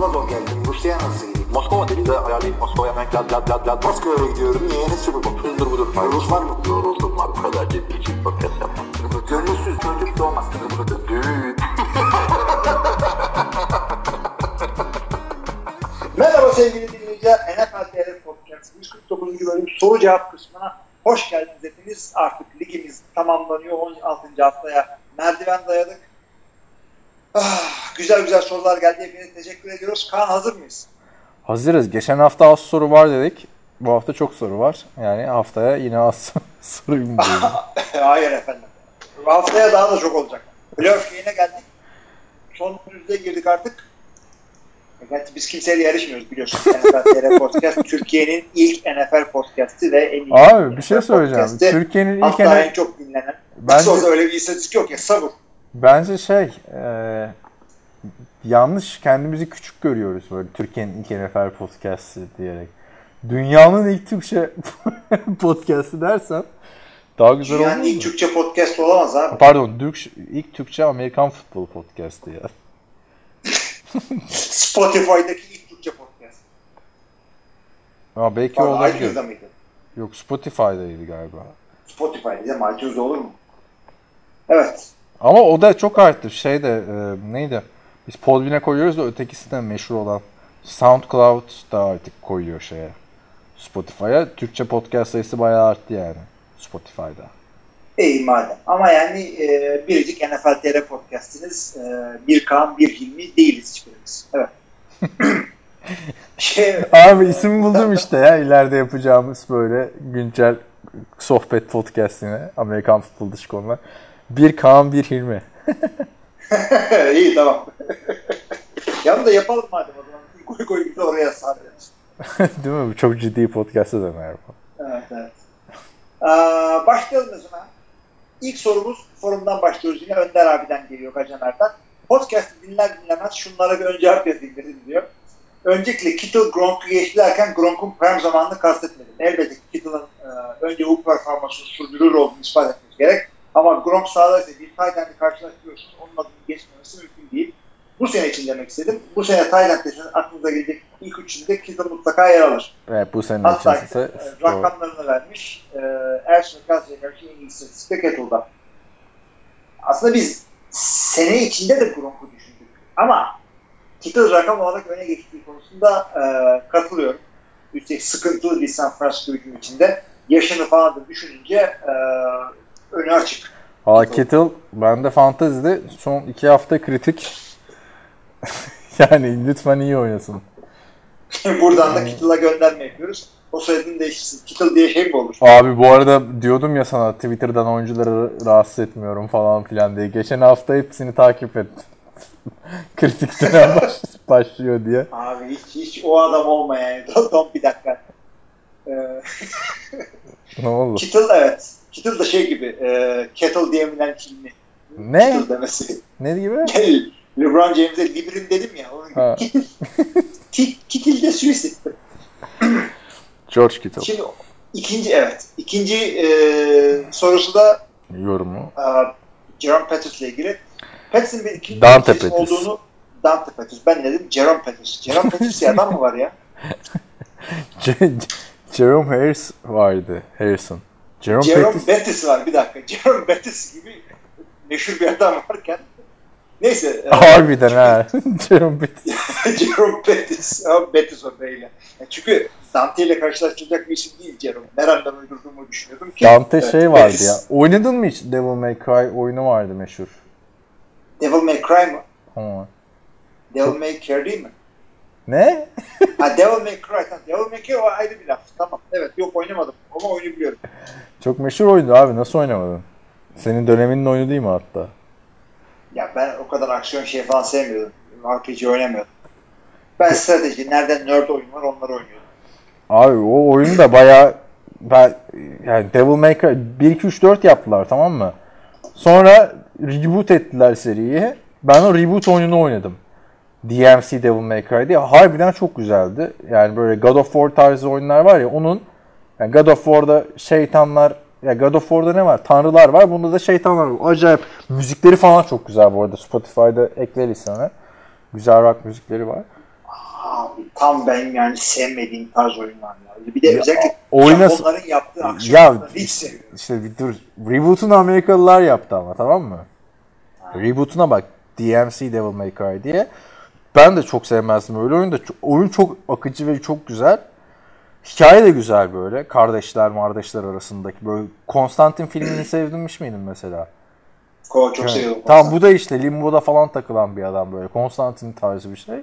Zor geldim. Rusya'ya nasıl gideyim? Moskova dedi de ayarlayıp Moskova'ya ben lad lad lad lad Moskova'ya gidiyorum. Niye? Ne sürü bu? Hızdır budur. Rus var mı? Yoruldum var. Bu kadar ciddi için podcast yapmam. Gönülsüz çocuk doğmaz. Burada düğün. Merhaba sevgili dinleyiciler. NFL TR Podcast 149. bölüm soru cevap kısmına hoş geldiniz hepiniz. Artık ligimiz tamamlanıyor. 16. haftaya merdiven dayadık. Güzel güzel sorular geldi. Hepinize teşekkür ediyoruz. Kaan hazır mıyız? Hazırız. Geçen hafta az soru var dedik. Bu hafta çok soru var. Yani haftaya yine az soru bilmiyorum. Hayır efendim. Haftaya daha da çok olacak. Playoff yayına geldik. Son yüzde girdik artık. Gerçi biz kimseyle yarışmıyoruz biliyorsun. NFL Podcast Türkiye'nin ilk NFL podcast'i ve en iyi Abi bir şey söyleyeceğim. Türkiye'nin ilk NFL en çok dinlenen. Bence- Nasıl öyle bir istatistik yok ya sabır. Bence şey e, yanlış kendimizi küçük görüyoruz böyle Türkiye'nin ilk NFL podcast'i diyerek. Dünyanın ilk Türkçe podcast'i dersen daha güzel olur Dünyanın ilk Türkçe podcast olamaz abi. Pardon, Türk, ilk Türkçe Amerikan futbol podcast'i ya. Spotify'daki ilk Türkçe podcast. Ama belki Pardon, olabilir. iTunes'da mıydı? Yok Spotify'daydı galiba. Spotify'da değil mi? iTunes'da olur mu? Evet. Ama o da çok arttı. Şey de e, neydi? Biz Podbean'e koyuyoruz da ötekisi de meşhur olan SoundCloud da artık koyuyor şeye. Spotify'a. Türkçe podcast sayısı bayağı arttı yani. Spotify'da. İyi madem. Ama yani e, biricik NFL TR podcast'iniz e, bir Kaan bir Hilmi değiliz hiçbirimiz. Evet. şey, Abi isim buldum işte ya ileride yapacağımız böyle güncel sohbet podcastine Amerikan futbol dışı konular. Bir Kaan bir Hilmi. İyi tamam. Yanı da yapalım madem o zaman. Koy koy gibi oraya sarıyoruz. Değil mi? Bu çok ciddi podcast'a döner bu. Evet evet. Aa, başlayalım zaman. İlk sorumuz forumdan başlıyoruz yine Önder abiden geliyor Kacaner'den. Podcast'ı dinler dinlemez şunlara bir ön cevap yazayım diyor. Öncelikle Kittle Gronk'u geçtilerken Gronk'un prime zamanını kastetmedim. Elbette ki Kittle'ın e, önce bu performansını sürdürür olduğunu ispat etmemiz gerek. Ama Gronk sahadaysa bir Tayland'ı karşılaştırıyorsunuz. Onun adını geçmemesi mümkün değil. Bu sene için demek istedim. Bu sene Tayland deseniz aklınıza gelecek ilk üçünde Kittle mutlaka yer alır. Evet bu sene Hatta için ise e, doğru. rakamlarını vermiş. E, Ersun Kazı'ya karşı en iyi istatistik Kettle'da. Aslında biz sene içinde de Gronk'u düşündük. Ama Kittle rakam olarak öne geçtiği konusunda e, katılıyorum. Üstelik sıkıntılı bir San Francisco hücum içinde. Yaşını falan da düşününce e, önü açık. Valla Kittle bende fantezide son iki hafta kritik. yani lütfen iyi oynasın. Buradan da Kittle'a gönderme yapıyoruz. O soyadını değiştirsin. Kittle diye şey mi olur? Abi bu arada diyordum ya sana Twitter'dan oyuncuları rahatsız etmiyorum falan filan diye. Geçen hafta hepsini takip ettim. kritik dönem baş- başlıyor diye. Abi hiç, hiç o adam olma yani. Don bir dakika. Ee, Ne oldu? Kittle evet. Kittle da şey gibi e, kettle diyebilen filmi. Ne? Kittle demesi. Ne gibi? LeBron James'e Librin dedim ya. Onun. Kittle. De suicide. George Kittle. Şimdi ikinci evet. İkinci e, sorusu da Yorumu. e, Jerome Pettis ile ilgili. Pettis'in bir ikinci Dante Pettis. olduğunu Dante Pettis. Ben dedim? Jerome Pettis. Jerome Pettis diye adam mı var ya? Je- Jerome Harris vardı. Harrison. Jerome, Jerome Pettis. Bettis var bir dakika. Jerome Bettis gibi meşhur bir adam varken neyse. e, Harbiden ha. Jerome Pettis. Jerome Bettis. Ama Bettis o böyle. Yani çünkü Dante ile karşılaştıracak bir isim değil Jerome. Nereden uydurduğumu düşünüyordum ki. Dante Evet, şey vardı Bettis. ya. Oynadın mı hiç Devil May Cry oyunu vardı meşhur. Devil May Cry mı? Ama. Devil May Care değil mi? Ne? Ha Devil May Cry. Devil May Care o ayrı bir laf. Tamam. Evet yok oynamadım ama oyunu biliyorum. Çok meşhur oyundu abi. Nasıl oynamadın? Senin döneminin oyunu değil mi hatta? Ya ben o kadar aksiyon şey falan sevmiyordum. RPG oynamıyordum. Ben strateji, nereden nerd oyun var onları oynuyordum. Abi o oyun da bayağı ben yani Devil May Cry 1 2 3 4 yaptılar tamam mı? Sonra reboot ettiler seriyi. Ben o reboot oyununu oynadım. DMC Devil May Cry diye. Harbiden çok güzeldi. Yani böyle God of War tarzı oyunlar var ya onun yani God of War'da şeytanlar Ya God of War'da ne var? Tanrılar var. Bunda da şeytanlar var. Acayip. Müzikleri falan çok güzel bu arada. Spotify'da ekleriz sana. Güzel rock müzikleri var. Abi tam ben yani sevmediğim tarz oyunlar ya. Bir de özellikle oyna- Japonların yaptığı Ya aksiyonları hiç sevmiyorum. işte bir dur. Reboot'unu Amerikalılar yaptı ama tamam mı? Reboot'una bak. DMC Devil May Cry diye. Ben de çok sevmezdim öyle oyun da. Oyun çok akıcı ve çok güzel. Hikaye de güzel böyle. Kardeşler kardeşler arasındaki. Böyle Konstantin filmini sevdirmiş miydin mesela? Ko çok Evet. seviyorum. Tamam bu da işte limboda falan takılan bir adam böyle. Konstantin tarzı bir şey.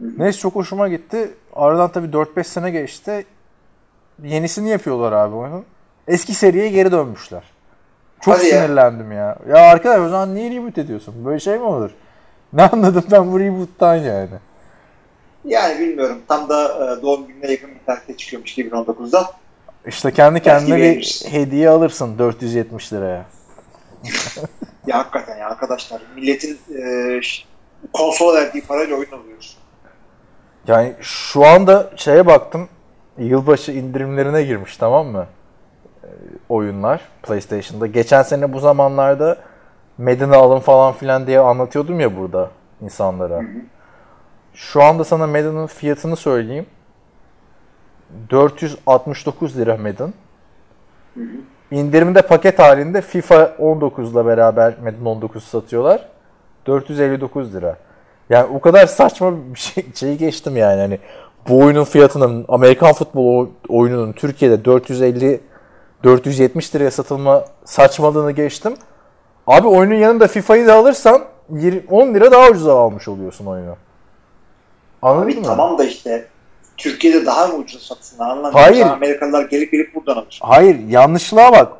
Neyse çok hoşuma gitti. Aradan tabii 4-5 sene geçti. Yenisini yapıyorlar abi oyunun. Eski seriye geri dönmüşler. Çok Hadi ya. sinirlendim ya. ya. arkadaş o zaman niye reboot ediyorsun? Böyle şey mi olur? Ne anladım ben bu reboot'tan yani. Yani bilmiyorum. Tam da e, doğum gününe yakın bir tarihte çıkıyormuş 2019'da. İşte kendi kendine bir hediye alırsın 470 liraya. Ya hakikaten ya arkadaşlar milletin e, konsola verdiği parayla oyun alıyoruz. Yani şu anda şeye baktım. Yılbaşı indirimlerine girmiş tamam mı? Ee, oyunlar PlayStation'da. Geçen sene bu zamanlarda Madden'ı alın falan filan diye anlatıyordum ya burada insanlara. Şu anda sana Madden'ın fiyatını söyleyeyim. 469 lira Madden. İndirimde paket halinde FIFA 19'la beraber Madden 19 satıyorlar. 459 lira. Yani o kadar saçma bir şey, şeyi geçtim yani. Hani bu oyunun fiyatının Amerikan futbol o- oyununun Türkiye'de 450 470 liraya satılma saçmalığını geçtim. Abi oyunun yanında FIFA'yı da alırsan 20 10 lira daha ucuza almış oluyorsun oyunu. Anladın mı? tamam da işte Türkiye'de daha mı ucuz satsınlar anlamıyorum. Hayır. Amerikalılar gelip gelip buradan alır. Hayır yanlışlığa bak.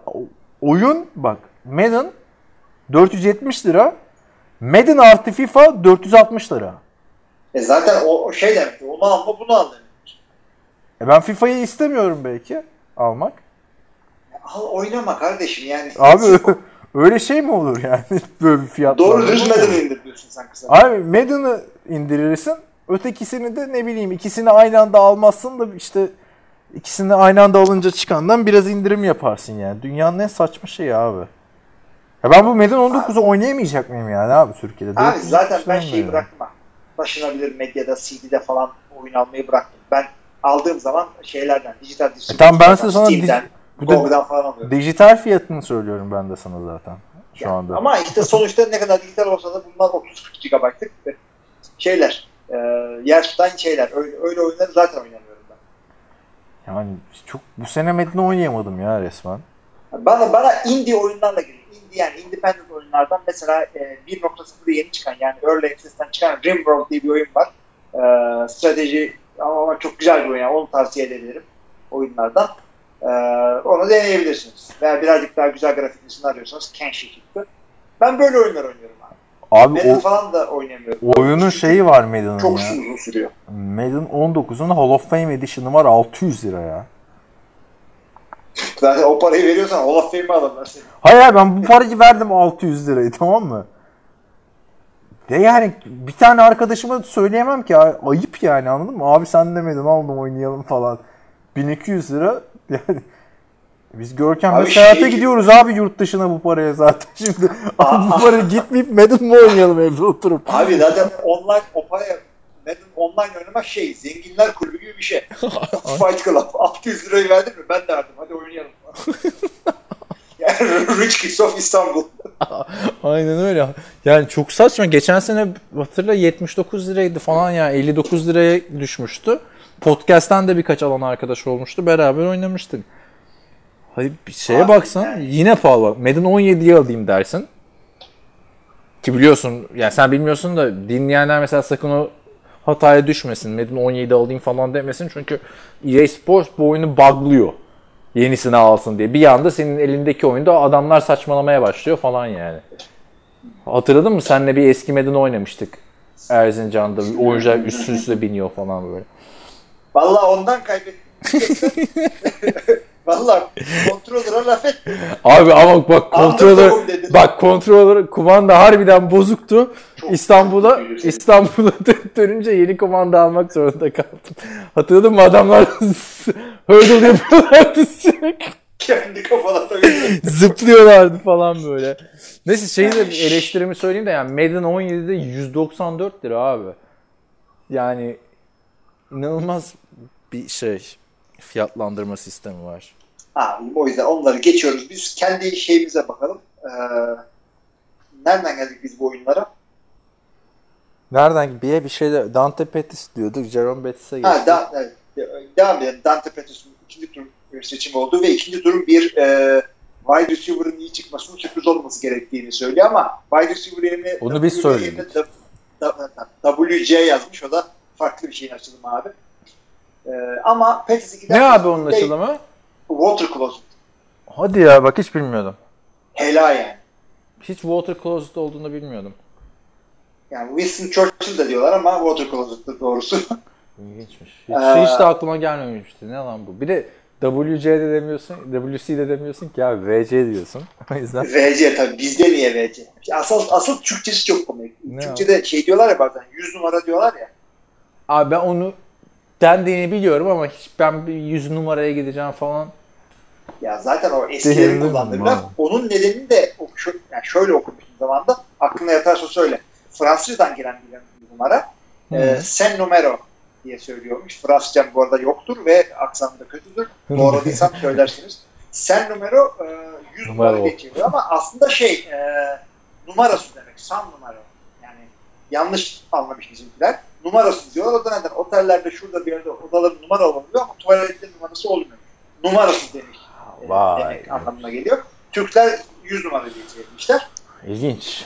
Oyun bak Madden 470 lira. Madden artı FIFA 460 lira. E zaten o, o şey demek onu alma bunu al demek. E ben FIFA'yı istemiyorum belki almak. Al oynama kardeşim yani. Abi öyle şey mi olur yani böyle bir fiyat? Doğru düz Madden'ı indir diyorsun sen kısa. Abi Madden'ı indirirsin. Ötekisini de ne bileyim ikisini aynı anda almazsın da işte ikisini aynı anda alınca çıkandan biraz indirim yaparsın yani. Dünyanın en saçma şeyi abi. Ya ben bu Madden 19'u oynayamayacak mıyım yani abi Türkiye'de? Abi 400 zaten ben şeyi yani. bıraktım. Taşınabilir medyada, CD'de falan oyun almayı bıraktım. Ben aldığım zaman şeylerden, dijital E tamam ben size sana Steam'den, bu da falan alıyorum. dijital fiyatını söylüyorum ben de sana zaten şu Yani anda. Ama işte sonuçta ne kadar dijital olsa da bunlar 30-40 GB'lık şeyler. E, yer tutan şeyler. Öyle, öyle oyunları zaten oynamıyorum ben. Yani çok bu sene Madden oynayamadım ya resmen. Bana bana indie oyunlarla geliyor. Indie yani independent oyunlardan mesela e, 1.0'da yeni çıkan yani Early Access'ten çıkan Rimworld diye bir oyun var. E, strateji ama çok güzel bir oyun. Yani onu tavsiye edebilirim oyunlardan. E, onu deneyebilirsiniz. Veya birazcık daha güzel grafiklisini arıyorsanız Kenshi çıktı. Ben böyle oyunlar oynuyorum abi. Madden o, falan da oynayamıyorum. oyunun şeyi var Madden'ın çok ya. uzun sürüyor. Madden 19'un Hall of Fame Edition'ı var 600 lira ya. Zaten o parayı veriyorsan Hall of Fame'i alırlar seni. Hayır hayır, ben bu parayı verdim 600 lirayı tamam mı? Ve yani bir tane arkadaşıma söyleyemem ki ay- ayıp yani anladın mı? Abi sen demedin aldım oynayalım falan. 1200 lira yani biz Görkem'le seyahate şey- gidiyoruz abi yurt dışına bu paraya zaten şimdi. Abi bu paraya gitmeyip Madden mı oynayalım evde oturup? Abi zaten online o paraya Madden online oynamak şey zenginler kulübü gibi bir şey. Fight Club 600 lirayı verdin mi? Ben de verdim. Hadi oynayalım. yani Rich Kids of İstanbul. Aynen öyle. Yani çok saçma. Geçen sene hatırla 79 liraydı falan ya. 59 liraya düşmüştü. Podcast'ten de birkaç alan arkadaş olmuştu. Beraber oynamıştık. Hayır bir şeye Abi baksan yani. yine pahalı bak. Madden 17'yi alayım dersin. Ki biliyorsun yani sen bilmiyorsun da dinleyenler mesela sakın o hataya düşmesin. Madden 17 alayım falan demesin. Çünkü EA Sports bu oyunu buglıyor. Yenisini alsın diye. Bir anda senin elindeki oyunda adamlar saçmalamaya başlıyor falan yani. Hatırladın mı? Seninle bir eski Madden oynamıştık. Erzincan'da oyuncular üst üste biniyor falan böyle. Vallahi ondan kaybettim. Vallahi kontrolöre laf et. Abi ama bak kontrolör bak kontrolör kumanda harbiden bozuktu. Çok- İstanbul'a büyük. İstanbul'a dön- dönünce yeni kumanda almak zorunda kaldım. Hatırladın mı adamlar hurdle yapıyorlardı sürekli. Kendi takıyor. Zıplıyorlardı falan böyle. Neyse şeyi de eleştirimi söyleyeyim de yani Madden 17'de 194 lira abi. Yani inanılmaz bir şey fiyatlandırma sistemi var. Abi o yüzden onları geçiyoruz. Biz kendi şeyimize bakalım. Ee, nereden geldik biz bu oyunlara? Nereden bir bir şeyde Dante Pettis diyorduk. Jerome Bettis'e geçti. Ha, da, evet. Devam edelim. Dante Pettis'in ikinci tur seçimi oldu ve ikinci turun bir e, wide receiver'ın iyi çıkmasının sürpriz olması gerektiğini söylüyor ama wide receiver yerine Onu biz W söyledik. yerine W- W- WC yazmış. O da farklı bir şeyin açılımı abi. E, ama Pettis 2'den ne abi onun açılımı? Water closet. Hadi ya bak hiç bilmiyordum. Hela yani. Hiç water closet olduğunu bilmiyordum. Yani Winston Churchill de diyorlar ama water closet'tır doğrusu. İlginçmiş. Hiç, Ee, hiç de aklıma gelmemişti. Ne lan bu? Bir de WC'de demiyorsun, WC'de demiyorsun ki abi VC diyorsun. O yüzden VC tabii. Bizde niye VC? Asıl, asıl Türkçesi çok komik. Ne Türkçe'de şey diyorlar ya bazen 100 numara diyorlar ya. Abi ben onu dendiğini biliyorum ama hiç ben bir 100 numaraya gideceğim falan. Ya zaten o eskilerin kullandığı biraz. Onun nedenini de yani şöyle okumuştum zamanda. Aklına yatarsa söyle. Fransızcadan gelen bir numara. E, sen numero diye söylüyormuş. Fransızcam bu arada yoktur ve aksanım da kötüdür. Doğradıysam söylersiniz. Sen numero e, 100 Numara numara geçiyor ama aslında şey e, numarası demek. San numara. Yani yanlış anlamış bizimkiler. Numarası diyorlar. O da neden? Otellerde şurada bir yerde odaların numara olabiliyor ama tuvaletlerin numarası olmuyor. Numarası demiş. e, Vay. demek anlamına geliyor. Türkler 100 numara diye çevirmişler. İlginç.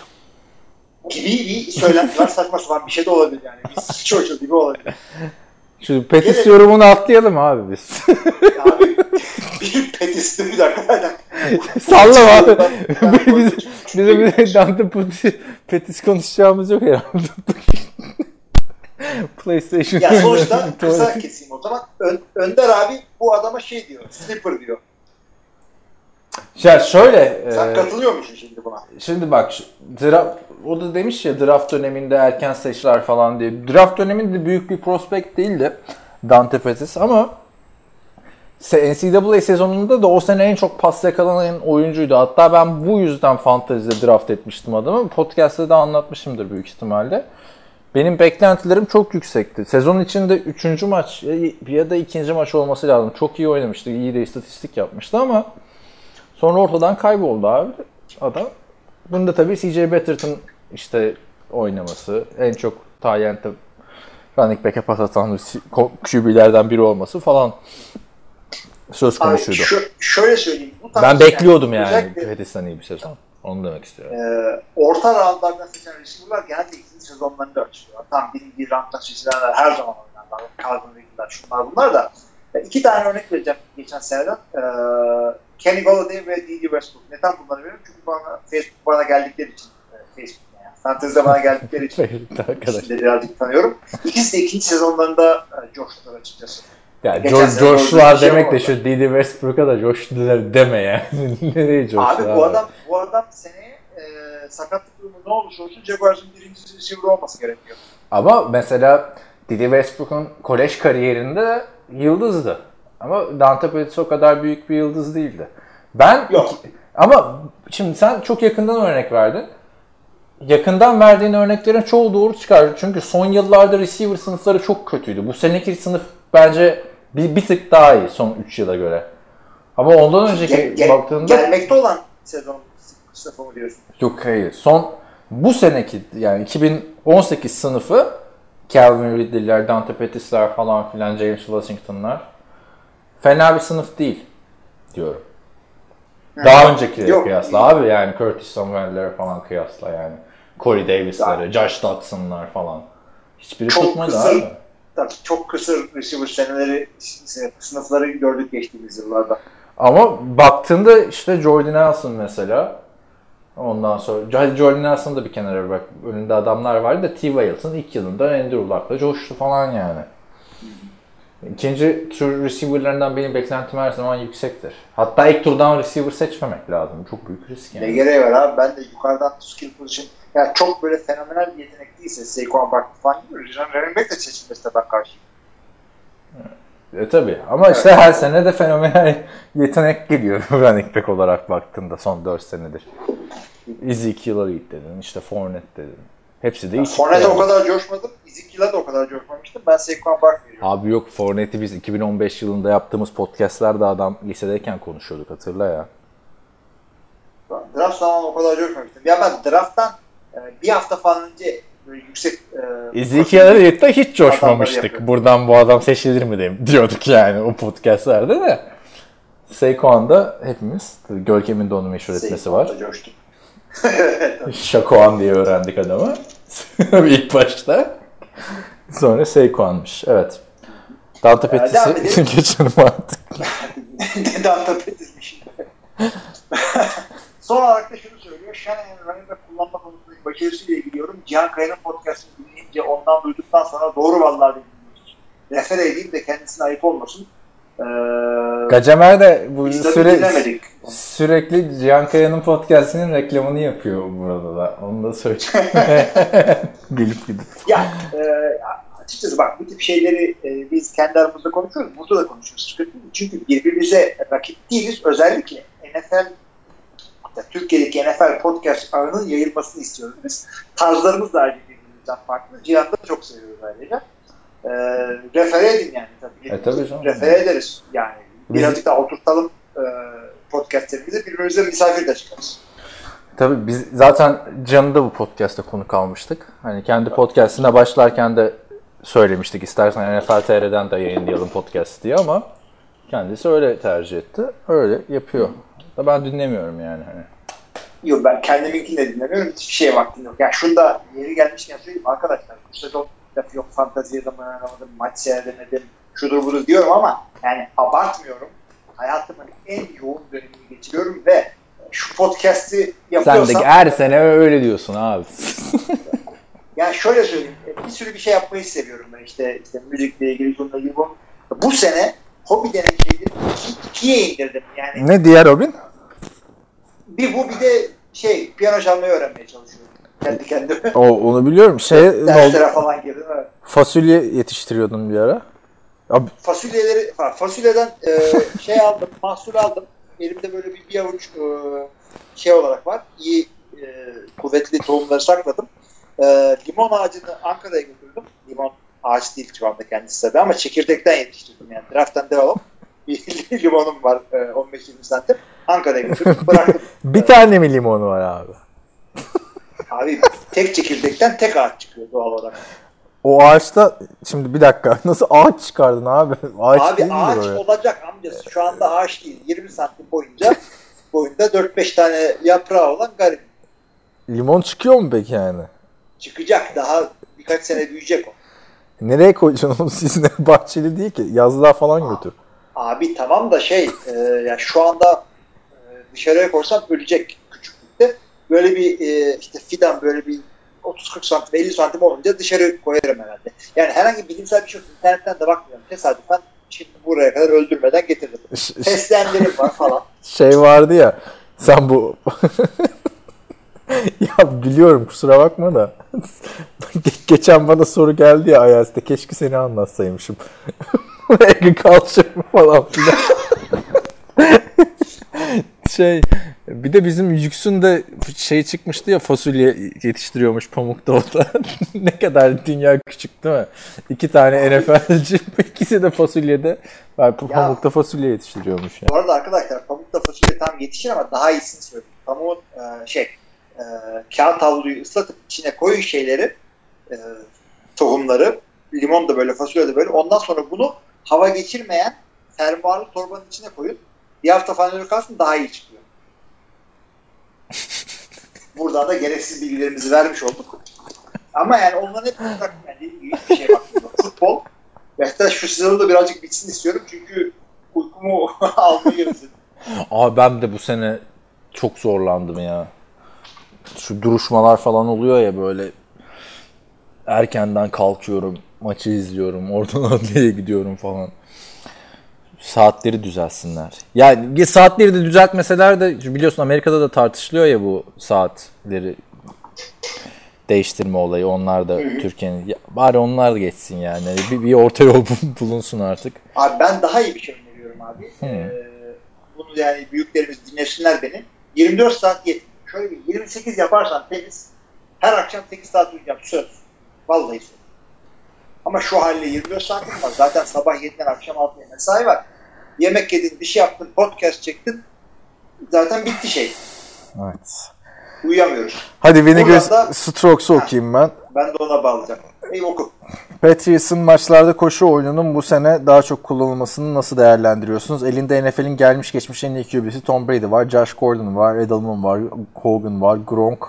Gibi bir söylenti var. Saçma sapan bir şey de olabilir yani. Biz Churchill gibi olabilir. Şu Petis Gelin. yorumunu atlayalım abi biz. Abi bir petisti bir dakika. Sallama abi. Bizim Dante Petis, Petis konuşacağımız yok herhalde. PlayStation. Ya sonuçta kısa keseyim o zaman. Ön- Önder abi bu adama şey diyor. Slipper diyor. Ya şöyle. Sen e, katılıyor musun şimdi buna? Şimdi bak draft, o da demiş ya draft döneminde erken seçiler falan diye. Draft döneminde büyük bir prospekt değildi Dante Pettis ama NCAA sezonunda da o sene en çok pas yakalanan oyuncuydu. Hatta ben bu yüzden fantezide draft etmiştim adamı. Podcast'ta da anlatmışımdır büyük ihtimalle. Benim beklentilerim çok yüksekti. Sezon içinde 3. maç ya da 2. maç olması lazım. Çok iyi oynamıştı. iyi de istatistik yapmıştı ama sonra ortadan kayboldu abi adam. Bunda tabii CJ Betterton işte oynaması, en çok Tayyent'e running back'e pas atan QB'lerden biri olması falan söz Abi konusuydu. şu, şöyle söyleyeyim. Bu Ben yani bekliyordum yani özellikle, Pettis'ten iyi bir sezon. Onu demek istiyorum. e, orta roundlardan seçen receiver'lar genelde ikinci sezonlarında açılıyor. Tam birinci rounddan seçilenler her zaman oynarlar. Calvin Ridley'ler şunlar bunlar da. E, iki tane örnek vereceğim geçen seneden. E, Kenny Golladay ve D.D. Westbrook. Neden bunları veriyorum? Çünkü bana, Facebook bana geldikleri için. E, Facebook ne ya? Fantasy'de bana geldikleri için. Arkadaş. İkisini de birazcık tanıyorum. İkisi de ikinci sezonlarında e, coştular açıkçası. Ya Geçen Josh, bir şey demek de olmadı. şu Didi Westbrook'a da Josh deme yani. Nereye Josh'lar? Abi bu adam bu adam seneye e, sakatlık durumu ne olursa olsun Jaguars'ın birinci receiver olması gerekiyor. Ama mesela Didi Westbrook'un kolej kariyerinde yıldızdı. Ama Dante Pettis o kadar büyük bir yıldız değildi. Ben Yok. ama şimdi sen çok yakından örnek verdin. Yakından verdiğin örneklerin çoğu doğru çıkar. Çünkü son yıllarda receiver sınıfları çok kötüydü. Bu seneki sınıf bence bir, bir tık daha iyi son 3 yıla göre. Ama ondan önceki Gel- gel- baktığında gelmekte olan sezon sınıfı mı diyorsun? Yok hayır. Son bu seneki yani 2018 sınıfı Calvin Ridley'ler, Dante Pettis'ler falan filan, James Washington'lar fena bir sınıf değil diyorum. Daha öncekilere Yok. kıyasla abi yani Curtis Samuel'lere falan kıyasla yani. Corey Davis'lere, Josh Dockson'lar falan. Hiçbiri Çok tutmadı abi. Tabii çok kısır receiver seneleri sınıfları gördük geçtiğimiz yıllarda. Ama baktığında işte Jordan Nelson mesela. Ondan sonra Jordan Nelson'ı da bir kenara bırak. Önünde adamlar vardı da T. Wilson ilk yılında Andrew Luck'la coştu falan yani. İkinci tur receiver'larından benim beklentim her zaman yüksektir. Hatta ilk turdan receiver seçmemek lazım. Çok büyük risk Ne yani. gereği var abi? Ben de yukarıdan skill position yani çok böyle fenomenal bir yetenek değilse Saquon Barkley falan gibi running back de seçilmesine ben karşıyım. E tabi ama işte her sene de fenomenal yetenek geliyor running back olarak baktığında son 4 senedir. Ezekiel Elliott dedin, işte Fournette dedin. Hepsi de iyi çıktı Fournette yani. o kadar coşmadım. Ezekiel'e de o kadar coşmamıştım. Ben Saquon Barkley'i Abi yok Fournette'i biz 2015 yılında yaptığımız podcastlerde adam lisedeyken konuşuyorduk hatırla ya. Draft zamanı o kadar coşmamıştım. Ya ben drafttan e, bir hafta falan önce yüksek e, Ezekiel Elliott'ta hiç coşmamıştık. Buradan bu adam seçilir mi de- diyorduk yani o podcastlerde de. Saquon'da hepimiz, Görkem'in de onu meşhur etmesi var. Coştum. Şakoan diye öğrendik adamı. İlk başta. Sonra Saquon'muş. Evet. Pettis'i edelim. geçelim artık. Danta Pettis'miş. Son olarak da şunu söylüyor. Shanahan'ın running back kullanma konusundaki başarısıyla ilgili yorum. Cihan Kaya'nın podcastını dinleyince ondan duyduktan sonra doğru vallahi dedim. Refer edeyim de kendisine ayıp olmasın. Ee, Gacemer de bu süre, dinlemedik. sürekli Cihan Kaya'nın podcastinin reklamını yapıyor burada da. Onu da söyleyeyim. Gelip gidip. Ya e, açıkçası bak bu tip şeyleri e, biz kendi aramızda konuşuyoruz. Burada da konuşuyoruz. Çünkü birbirimize rakip değiliz. Özellikle NFL Türkiye'deki NFL podcast ağının yayılmasını istiyoruz biz. Tarzlarımız da ayrıca birbirimizden farklı. Cihan'da da çok seviyoruz ayrıca. E, refere edin yani. Tabii, E, tabii canım. refere ederiz. Yani birazcık daha oturtalım e, podcastlerimizi birbirimize misafir de çıkarız. Tabii biz zaten Can'ı da bu podcast'te konuk almıştık. Hani kendi podcast'ine başlarken de söylemiştik istersen NFL TR'den de yayınlayalım podcast diye ama kendisi öyle tercih etti. Öyle yapıyor. Da ben dinlemiyorum yani hani. Yok ben kendiminkini de dinlemiyorum. Hiçbir şeye vaktim yok. Yani şunda yeri gelmişken söyleyeyim arkadaşlar. Bu sezon lafı yok fanteziye zaman oynamadım, maç seyredemedim, şudur budur diyorum ama yani abartmıyorum. Hayatımın en yoğun dönemini geçiriyorum ve şu podcast'i Sen yapıyorsam de her sene öyle diyorsun abi. yani şöyle söyleyeyim bir sürü bir şey yapmayı seviyorum ben işte işte müzikle ilgili şununla ilgili bu. Bu sene hobi denen şeyleri iki- ikiye indirdim. Yani ne diğer Robin? bir bu bir de şey piyano çalmayı öğrenmeye çalışıyorum. Kendi kendime. O, onu biliyorum. Şey? Derslere falan girdim. Evet. Fasulye yetiştiriyordun bir ara. Abi, fasulyeleri fa- fasulyeden e, şey aldım, mahsul aldım. Elimde böyle bir, bir avuç e, şey olarak var. İyi e, kuvvetli tohumları sakladım. E, limon ağacını Ankara'ya götürdüm. Limon ağaç değil şu anda kendisi tabii ama çekirdekten yetiştirdim yani. Draft'tan devam. Bir limonum var e, 15-20 santim. Ankara'ya götürdüm. Bıraktım. bir tane mi limonu var abi? Abi tek çekirdekten tek ağaç çıkıyor doğal olarak. O ağaçta şimdi bir dakika nasıl ağaç çıkardın abi? Ağaç Abi değil ağaç ya? olacak amcası. Şu anda ağaç değil. 20 santim boyunca boyunda 4-5 tane yaprağı olan garip. Limon çıkıyor mu peki yani? Çıkacak. Daha birkaç sene büyüyecek o. Nereye koyacaksın onu sizin bahçeli değil ki. Yazlığa falan götür. Abi tamam da şey e, ya şu anda e, dışarıya koysam ölecek. Böyle bir e, işte fidan böyle bir 30-40 santim 50 santim olunca dışarı koyarım herhalde. Yani herhangi bilimsel bir şey yok. İnternetten de bakmıyorum. Tesadüfen şimdi buraya kadar öldürmeden getirdim. Fesleğenlerim var falan. şey vardı ya sen bu ya biliyorum kusura bakma da Ge- geçen bana soru geldi ya Ayaz'da keşke seni anlatsaymışım agriculture falan filan şey bir de bizim Yüksün de şey çıkmıştı ya fasulye yetiştiriyormuş Pamuk'ta o da. ne kadar dünya küçük değil mi? İki tane NFL'ci ikisi de fasulyede ben Pamuk'ta fasulye yetiştiriyormuş yani. Bu arada arkadaşlar pamukta fasulye tam yetişir ama daha iyisini söyleyeyim. Pamuğun e, şey e, kağıt havluyu ıslatıp içine koyun şeyleri e, tohumları limon da böyle fasulye de böyle ondan sonra bunu hava geçirmeyen fermuarlı torbanın içine koyun. Bir hafta falan öyle kalsın daha iyi çıkıyor. Buradan da gereksiz bilgilerimizi vermiş olduk. Ama yani onların hep uzak yani hiçbir şey bakmıyor. Futbol hatta şu sezonu da birazcık bitsin istiyorum çünkü uykumu almayı özledim. Abi ben de bu sene çok zorlandım ya. Şu duruşmalar falan oluyor ya böyle erkenden kalkıyorum, maçı izliyorum, oradan adliyeye gidiyorum falan. Saatleri düzelsinler. Yani saatleri de düzeltmeseler de biliyorsun Amerika'da da tartışılıyor ya bu saatleri. değiştirme olayı. Onlar da Türkiye'nin bari onlar da geçsin yani. Bir, bir orta yol bulunsun artık. Abi ben daha iyi bir şey öneriyorum abi. Ee, bunu yani büyüklerimiz dinlesinler beni. 24 saat yetmiyor. Şöyle bir 28 yaparsan temiz her akşam 8 saat uyuyacağım söz. Vallahi söz. Ama şu halde 24 saatim var. Zaten sabah 7'den akşam 6'ya mesai var. Yemek yedin, bir şey yaptın, podcast çektin. Zaten bitti şey. Evet. Uyuyamıyoruz. Hadi Vinegar Strokes'u okuyayım ben. Ben de ona bağlayacağım. İyi oku. Patriots'ın maçlarda koşu oyununun bu sene daha çok kullanılmasını nasıl değerlendiriyorsunuz? Elinde NFL'in gelmiş geçmiş en iyi QB'si Tom Brady var, Josh Gordon var, Edelman var, Hogan var, Gronk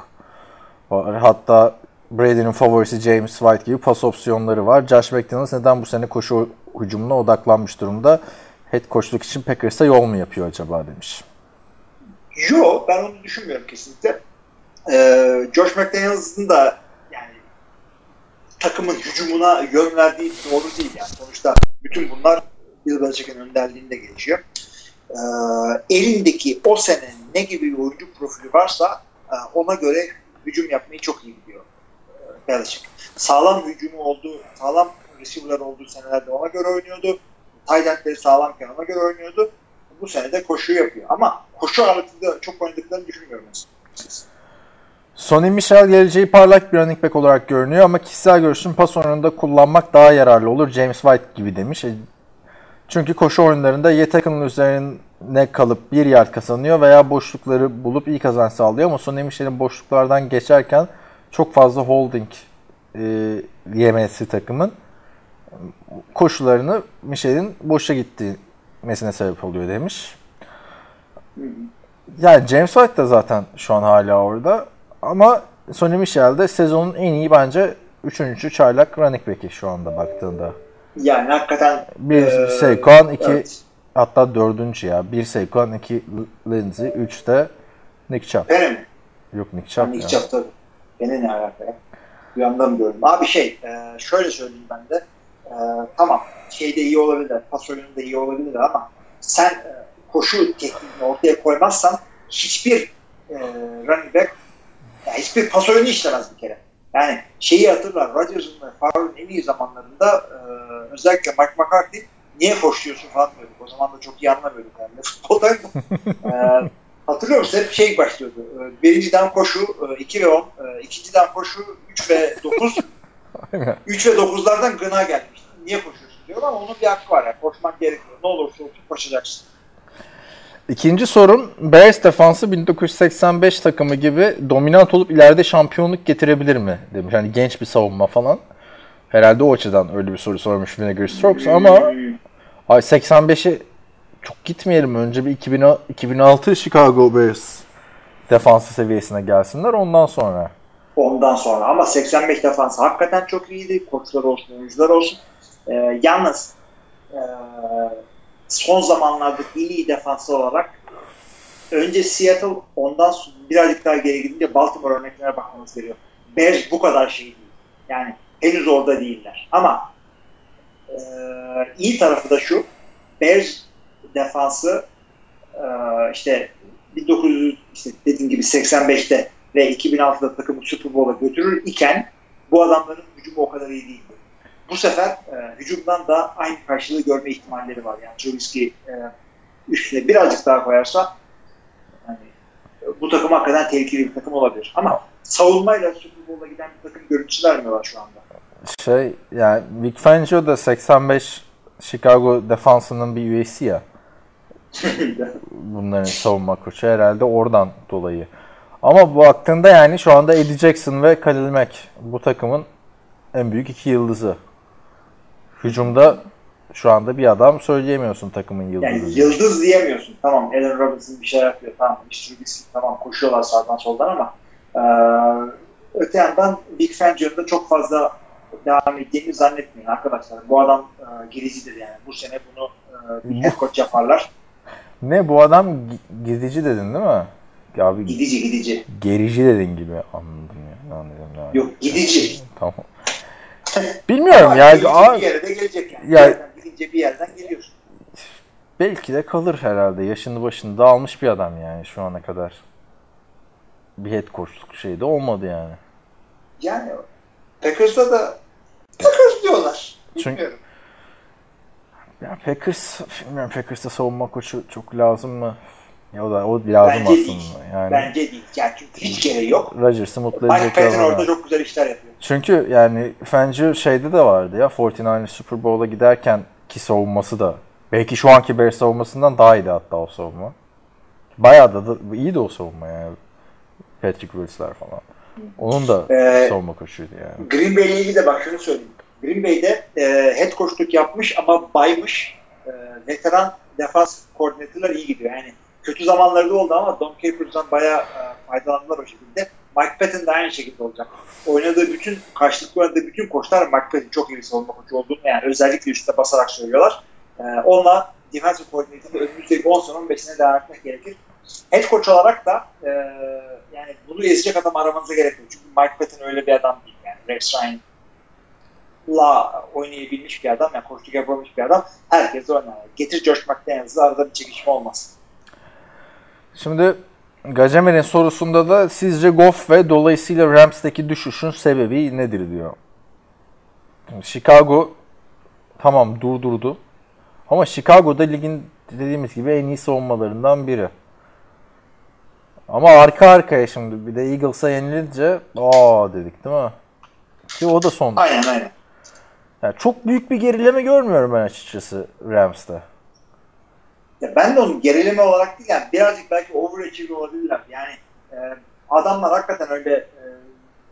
var. Hatta Brady'nin favorisi James White gibi pas opsiyonları var. Josh McDaniels neden bu sene koşu hücumuna odaklanmış durumda? Head coachluk için Packers'a yol mu yapıyor acaba demiş. Yo ben onu düşünmüyorum kesinlikle. Ee, Josh McDaniels'ın da yani takımın hücumuna yön verdiği doğru değil yani. Sonuçta bütün bunlar Bill Belichick'in önderliğinde geçiyor. Ee, elindeki o sene ne gibi bir oyuncu profili varsa e, ona göre hücum yapmayı çok iyi biliyor Belichick. Sağlam hücumu olduğu, sağlam receiver'lar olduğu senelerde ona göre oynuyordu. Taylandleri sağlamken ona göre oynuyordu. Bu sene de koşu yapıyor. Ama koşu ağırlıklı çok oynadıklarını düşünmüyorum. Sonny Michel geleceği parlak bir running back olarak görünüyor ama kişisel görüşüm pas oyununda kullanmak daha yararlı olur. James White gibi demiş. E, çünkü koşu oyunlarında ya takımın üzerine kalıp bir yard kazanıyor veya boşlukları bulup iyi kazanç sağlıyor ama Sonny Michel'in boşluklardan geçerken çok fazla holding e, yemesi takımın koşularını Michel'in boşa gitmesine sebep oluyor demiş. Yani James White da zaten şu an hala orada. Ama Sonny Michel de sezonun en iyi bence 3. çaylak running back'i şu anda baktığında. Yani hakikaten bir e, Saquon, iki evet. hatta dördüncü ya. Bir Saquon, iki Lindsey, üç de Nick Chubb. Benim? Yok Nick Chubb Nick Chubb tabii. Beni ne alaka ya? Bir yandan gördüm. Abi şey, e, şöyle söyleyeyim ben de. E, tamam, şeyde iyi olabilir, pas oyununda iyi olabilir ama sen e, koşu tekniğini ortaya koymazsan hiçbir running back hiçbir pas oyunu işlemez bir kere. Yani şeyi hatırlar, Rodgers'ın ve Favre'ın en iyi zamanlarında e, özellikle Mike McCarthy niye koşuyorsun falan diyorduk. O zaman da çok iyi anlamıyorduk yani futbolda. e, hatırlıyor musun? Hep şey başlıyordu. E, birinciden koşu, e, 2 ve 10, e, ikinciden koşu, 3 ve 9. 3 ve 9'lardan gına gelmiş. Niye koşuyorsun diyor ama onun bir hakkı var. Yani. Koşmak gerekiyor. Ne olursa olsun koşacaksın. İkinci sorum Bears defansı 1985 takımı gibi dominant olup ileride şampiyonluk getirebilir mi demiş. Yani genç bir savunma falan. Herhalde o açıdan öyle bir soru sormuş Vinegar Strokes ama ay 85'i çok gitmeyelim. Önce bir 2000, 2006 Chicago Bears defansı seviyesine gelsinler ondan sonra. Ondan sonra ama 85 defansı hakikaten çok iyiydi. Koçlar olsun, oyuncular olsun. Ee, yalnız e, son zamanlarda en iyi defansı olarak önce Seattle ondan sonra birazcık daha geri gidince Baltimore örneklerine bakmamız gerekiyor. Bears bu kadar şey değil. Yani henüz orada değiller. Ama e, iyi tarafı da şu Bears defansı e, işte 1900 işte dediğim gibi 85'te ve 2006'da takımı Super Bowl'a götürür iken bu adamların hücumu o kadar iyi değil bu sefer e, hücumdan da aynı karşılığı görme ihtimalleri var. Yani Trubisky e, üstüne birazcık daha koyarsa yani, bu takım hakikaten tehlikeli bir takım olabilir. Ama savunmayla Super Bowl'a giden bir takım görüntüsü vermiyorlar şu anda. Şey yani Vic Fangio da 85 Chicago defansının bir üyesi ya. Bunların savunma koçu herhalde oradan dolayı. Ama bu baktığında yani şu anda Eddie Jackson ve Khalil Mack bu takımın en büyük iki yıldızı hücumda şu anda bir adam söyleyemiyorsun takımın yıldızı. Yani yıldız diyemiyorsun. Tamam Allen Robinson bir şey yapıyor. Tamam Trubisky tamam koşuyorlar sağdan soldan ama e, öte yandan Big Fangio'nun çok fazla devam ettiğini zannetmeyin arkadaşlar. Bu adam e, gericidir yani. Bu sene bunu e, bir head coach yaparlar. Ne bu adam gidici dedin değil mi? Abi, gidici gidici. Gerici dedin gibi anladım ya. Anladım, anladım. Yok gidici. tamam. Bilmiyorum ya. Bir yere de gelecek yani. Ya, gidince bir yerden geliyorsun. Belki de kalır herhalde. Yaşını başını dağılmış bir adam yani şu ana kadar. Bir head coachluk şey de olmadı yani. Yani Packers'da da Packers diyorlar. Çünkü- Bilmiyorum. Ya Packers, bilmiyorum Packers'ta savunma koçu çok lazım mı? Ya o da o lazım Bence aslında. değil. Yani Bence değil. Yani çünkü hiç gereği yok. Rodgers'ı mutlu Mike edecek Patton adam orada çok güzel işler yapıyor. Çünkü yani Fangio şeyde de vardı ya 49 Super Bowl'a giderken ki savunması da belki şu anki Bears savunmasından daha iyiydi hatta o savunma. Bayağı da, da iyiydi o savunma yani. Patrick Wils'ler falan. Onun da Ee, savunma koçuydu yani. Green Bay ile ilgili de bak şunu söyleyeyim. Green Bay'de e, head coachluk yapmış ama baymış. E, veteran defans koordinatörler iyi gidiyor. Yani kötü zamanları da oldu ama Don Capers'dan bayağı e, faydalandılar o şekilde. Mike Patton da aynı şekilde olacak. Oynadığı bütün, karşılıklı oynadığı bütün koçlar Mike Patton çok iyi bir savunma koçu olduğunu yani özellikle üstte basarak söylüyorlar. E, onunla defensive coordinator'da önümüzdeki 10 sene 15 sene devam etmek gerekir. Head coach olarak da e, yani bunu ezecek adam aramanıza gerek yok. Çünkü Mike Patton öyle bir adam değil. Yani Rex Ryan la oynayabilmiş bir adam, yani koçluk yapabilmiş bir adam. Herkes oynar. Getir Josh McDaniels'ı arada bir çekişme olmaz. Şimdi Gacemer'in sorusunda da sizce Goff ve dolayısıyla Rams'teki düşüşün sebebi nedir diyor. Şimdi Chicago tamam durdurdu. Ama Chicago'da ligin dediğimiz gibi en iyi savunmalarından biri. Ama arka arkaya şimdi bir de Eagles'a yenilince aa dedik değil mi? Ki o da son. Aynen aynen. Yani çok büyük bir gerileme görmüyorum ben açıkçası Rams'ta. Ya ben de onun gerileme olarak değil yani birazcık belki overachieving olabilirler. Yani e, adamlar hakikaten öyle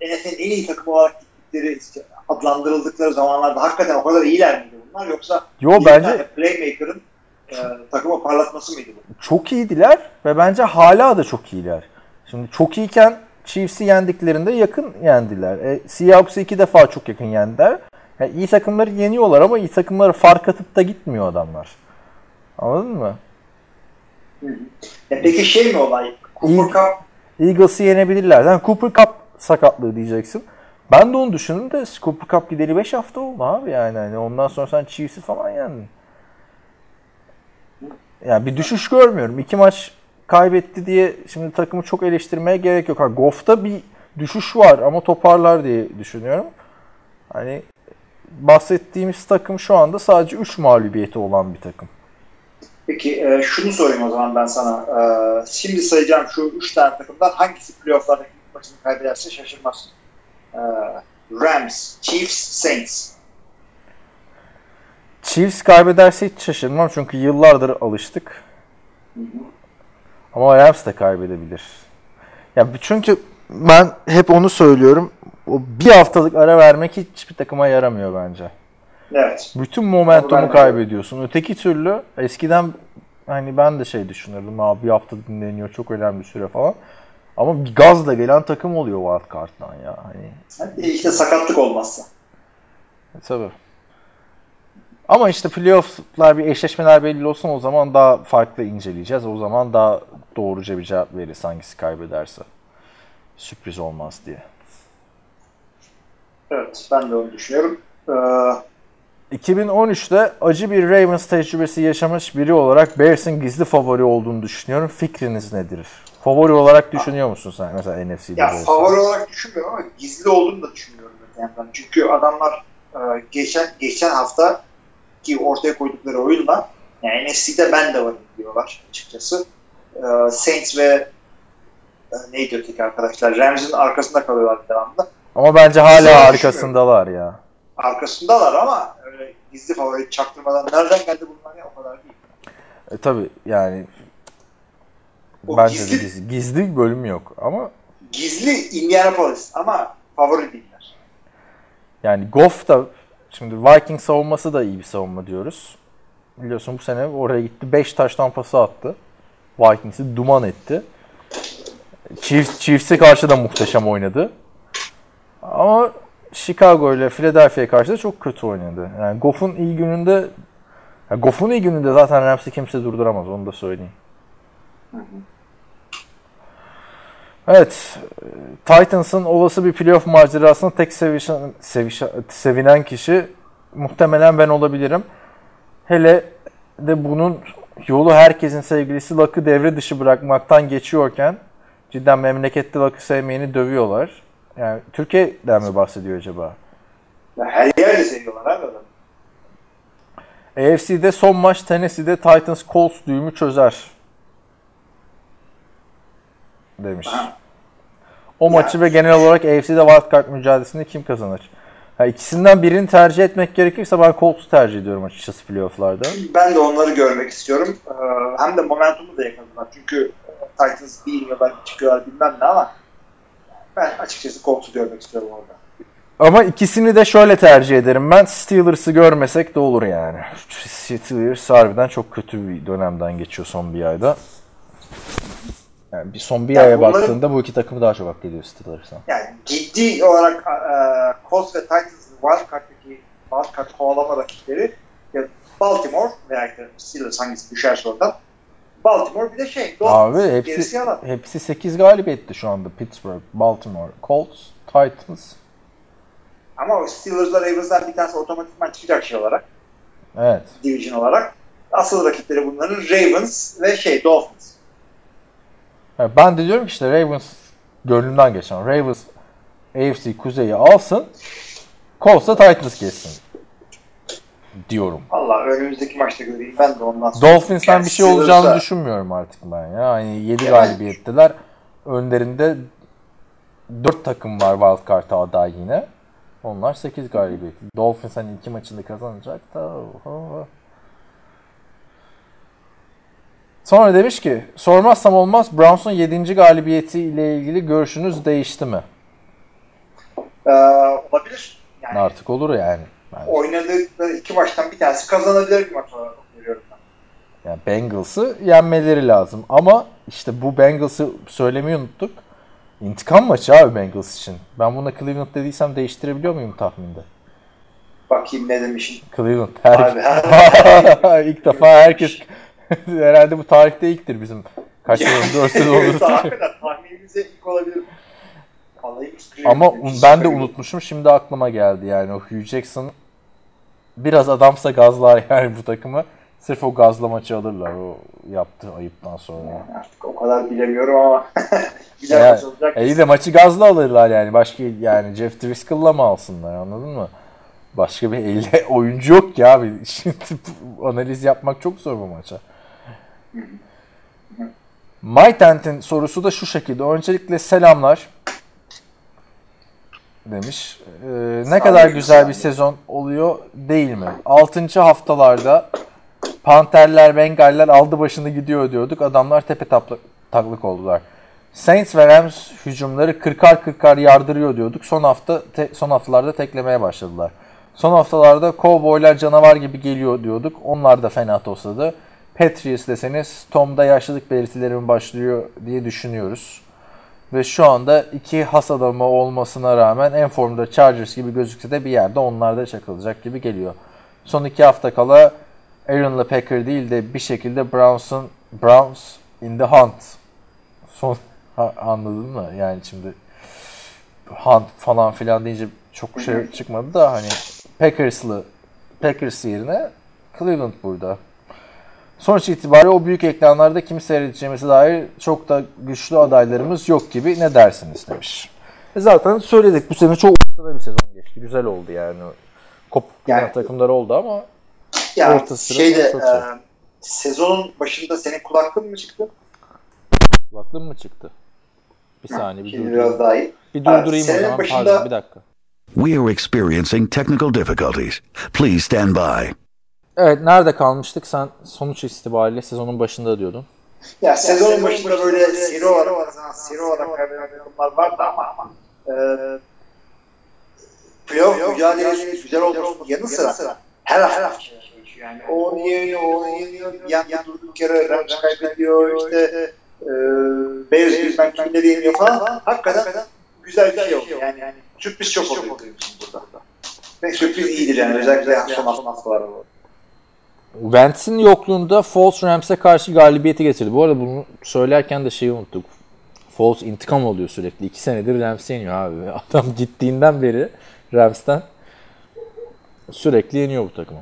e, NFL'in en iyi takımı olarak gittikleri işte adlandırıldıkları zamanlarda hakikaten o kadar iyiler miydi bunlar yoksa Yo bence playmaker'ın e, takımı parlatması mıydı bu? çok iyiydiler ve bence hala da çok iyiler. Şimdi çok iyiyken Chiefs'i yendiklerinde yakın yendiler. E, Seahawks'ı iki defa çok yakın yendiler. Yani iyi takımları yeniyorlar ama iyi takımları fark atıp da gitmiyor adamlar. Anladın mı? Ya peki şey mi olay? Cooper. Cup Eagles'ı yenebilirler. Yani Cooper Cup sakatlığı diyeceksin. Ben de onu düşündüm de Cooper Cup gideri 5 hafta oldu abi yani. Hani ondan sonra sen Chiefs'i falan yendin. Yani bir düşüş görmüyorum. İki maç kaybetti diye şimdi takımı çok eleştirmeye gerek yok. Ha, Goff'ta bir düşüş var ama toparlar diye düşünüyorum. Hani bahsettiğimiz takım şu anda sadece 3 mağlubiyeti olan bir takım. Peki e, şunu sorayım o zaman ben sana. E, şimdi sayacağım şu üç tane takımdan hangisi playofflardaki maçını kaybederse şaşırmaz. E, Rams, Chiefs, Saints. Chiefs kaybederse hiç şaşırmam çünkü yıllardır alıştık. Ama Rams de kaybedebilir. Ya çünkü ben hep onu söylüyorum. O bir haftalık ara vermek hiçbir takıma yaramıyor bence. Evet. Bütün momentumu kaybediyorsun. Öteki türlü eskiden hani ben de şey düşünürdüm. Abi bir hafta dinleniyor çok önemli süre falan. Ama bir gazla gelen takım oluyor wild card'dan ya. Hani işte sakatlık olmazsa. E, Tabii. Ama işte playoff'lar bir eşleşmeler belli olsun o zaman daha farklı inceleyeceğiz. O zaman daha doğruca bir cevap veririz hangisi kaybederse. Sürpriz olmaz diye. Evet ben de onu düşünüyorum. Ee, 2013'te acı bir Ravens tecrübesi yaşamış biri olarak Bears'in gizli favori olduğunu düşünüyorum. Fikriniz nedir? Favori olarak düşünüyor musun sen mesela NFC'de? ya favori olarak düşünmüyorum ama gizli olduğunu da düşünmüyorum. öte yandan. Çünkü adamlar e, geçen geçen hafta ki ortaya koydukları oyunla yani NFC'de ben de varım diyorlar açıkçası. Ee, Saints ve e, neydi öteki arkadaşlar? Rams'in arkasında kalıyorlar devamlı. Ama bence hala Güzel arkasındalar ya. Arkasındalar ama öyle gizli favori çaktırmadan nereden geldi bunlar ya o kadar değil. E tabi yani O bence gizli- gizli, gizli bölüm yok ama Gizli Indianapolis ama favori değiller. Yani Goff da şimdi Viking savunması da iyi bir savunma diyoruz. Biliyorsun bu sene oraya gitti 5 taş tampası attı. Vikings'i duman etti. Chiefs, Chiefs'e karşı da muhteşem oynadı. Ama Chicago ile Philadelphia'ya karşı da çok kötü oynadı. Yani Goff'un iyi gününde ya Goff'un iyi gününde zaten Rams'i kimse durduramaz onu da söyleyeyim. Evet. Titans'ın olası bir playoff macerasında tek sevişen, sevişen, sevinen kişi muhtemelen ben olabilirim. Hele de bunun yolu herkesin sevgilisi Luck'ı devre dışı bırakmaktan geçiyorken cidden memlekette Luck'ı sevmeyeni dövüyorlar. Yani Türkiye'den mi bahsediyor acaba? Ya her yerde seviyorlar abi adamı. AFC'de son maç Tennessee'de Titans Colts düğümü çözer. Demiş. Ha. O maçı ve genel olarak AFC'de wildcard mücadelesini kim kazanır? Ha, ikisinden birini tercih etmek gerekirse ben Colts'u tercih ediyorum açıkçası playoff'larda. Ben de onları görmek istiyorum. Ee, hem de momentumu da yakaladılar. Çünkü e, Titans bir iniyorlar, bir çıkıyorlar bilmem ne ama ben açıkçası Colts'u görmek istiyorum orada. Ama ikisini de şöyle tercih ederim. Ben Steelers'ı görmesek de olur yani. Steelers harbiden çok kötü bir dönemden geçiyor son bir ayda. Yani bir son bir Yani aya bunların- baktığında bu iki takımı daha çok hak ediyor Steelers'a. Yani ciddi olarak e, Colts ve Titans'ın wildcard'daki wildcard kovalama rakipleri ya Baltimore veya Steelers hangisi düşerse oradan Baltimore bir de şey Dolphins. Abi hepsi hepsi 8 galibiyetti şu anda. Pittsburgh, Baltimore, Colts, Titans. Ama o Steelers'la Ravens'dan bir tanesi otomatikman çıkacak şey olarak. Evet. Division olarak. Asıl rakipleri bunların Ravens ve şey Dolphins. Ben de diyorum ki işte Ravens gönlümden geçen. Ravens AFC kuzeyi alsın. Colts da Titans geçsin. Diyorum. Allah önümüzdeki maçta göreyim ben de ondan sonra. Dolphins'ten bir şey olacağını düşünmüyorum artık ben ya. Hani 7 Yani- galibiyetteler. Önlerinde 4 takım var wildcard'a aday yine. Onlar 8 galibiyet. Dolphins hani iki maçını kazanacak da. oho. Sonra demiş ki sormazsam olmaz Browns'un 7. galibiyeti ile ilgili görüşünüz değişti mi? Ee, olabilir. Yani Artık olur yani. Bence. oynadıkları iki maçtan bir tanesi kazanabilir bir maç olarak görüyorum ben. Yani Bengals'ı yenmeleri lazım. Ama işte bu Bengals'ı söylemeyi unuttuk. İntikam maçı abi Bengals için. Ben buna Cleveland dediysem değiştirebiliyor muyum tahminde? Bakayım ne demişim. Cleveland. Her... Abi, ilk defa herkes herhalde bu tarihte ilktir bizim. Kaç önce 4 sene Evet, oldu. hakikaten tahminimize ilk olabilir. Ama ben de unutmuşum. Şimdi aklıma geldi yani. O Hugh Jackson biraz adamsa gazlar yani bu takımı. Sırf o gazla maçı alırlar o yaptığı ayıptan sonra. Artık o kadar bilemiyorum ama güzel Ya, maç olacak. E iyi de maçı gazla alırlar yani. Başka yani Jeff Driscoll'la mı alsınlar anladın mı? Başka bir elde oyuncu yok ki abi. Şimdi analiz yapmak çok zor bu maça. MyTent'in sorusu da şu şekilde. Öncelikle selamlar demiş. Ee, ne kadar güzel bir sezon oluyor değil mi? 6. haftalarda Panterler, Bengaller aldı başını gidiyor diyorduk. Adamlar tepe taklak, taklak oldular. Saints ve Rams hücumları 40'ar 40'ar yardırıyor diyorduk. Son hafta te- son haftalarda teklemeye başladılar. Son haftalarda Cowboylar canavar gibi geliyor diyorduk. Onlar da fena tosladı. Patriots deseniz Tom'da yaşlılık belirtileri mi başlıyor diye düşünüyoruz. Ve şu anda iki has adamı olmasına rağmen en formda Chargers gibi gözükse de bir yerde onlar da çakılacak gibi geliyor. Son iki hafta kala Aaron'la Packer değil de bir şekilde Browns'un Browns in the hunt. Son ha, anladın mı? Yani şimdi hunt falan filan deyince çok şey çıkmadı da hani Packers'lı Packers yerine Cleveland burada. Sonuç itibariyle o büyük ekranlarda kimi seyredeceğimize dair çok da güçlü adaylarımız yok gibi ne dersiniz demiş. E zaten söyledik bu sene çok ortada bir sezon geçti. Güzel oldu yani. Kopuk Yani- takımlar oldu ama Yani orta sıra şeyde çok e, sezonun başında senin kulaklığın mı çıktı? kulaklığım mı çıktı? Bir saniye bir durdurayım. biraz daha iyi. Bir Ha, durdurayım o senin zaman. başında- Pardon bir dakika. We are experiencing technical difficulties. Please stand by. Evet nerede kalmıştık? Sen sonuç itibariyle sezonun başında diyordun. Ya sezonun başında böyle seri olarak seri olarak kaybeden takımlar vardı ama e, playoff mücadelesi güzel olmasının yanı sıra her hafta yani. O onu yeniyor, o onu yeniyor. Bir yanda durduk yere Rams kaybediyor. işte e, Bears bilmem kimleri yeniyor falan. Hakikaten güzel bir şey oldu. Yani, yani sürpriz çok oluyor burada. Ve sürpriz iyidir yani. Özellikle son haftalarda. Wentz'in yokluğunda Foles Rams'e karşı galibiyeti getirdi. Bu arada bunu söylerken de şeyi unuttuk. Foles intikam oluyor sürekli. İki senedir Rams'i yeniyor abi. Adam gittiğinden beri Rams'ten sürekli yeniyor bu takımı.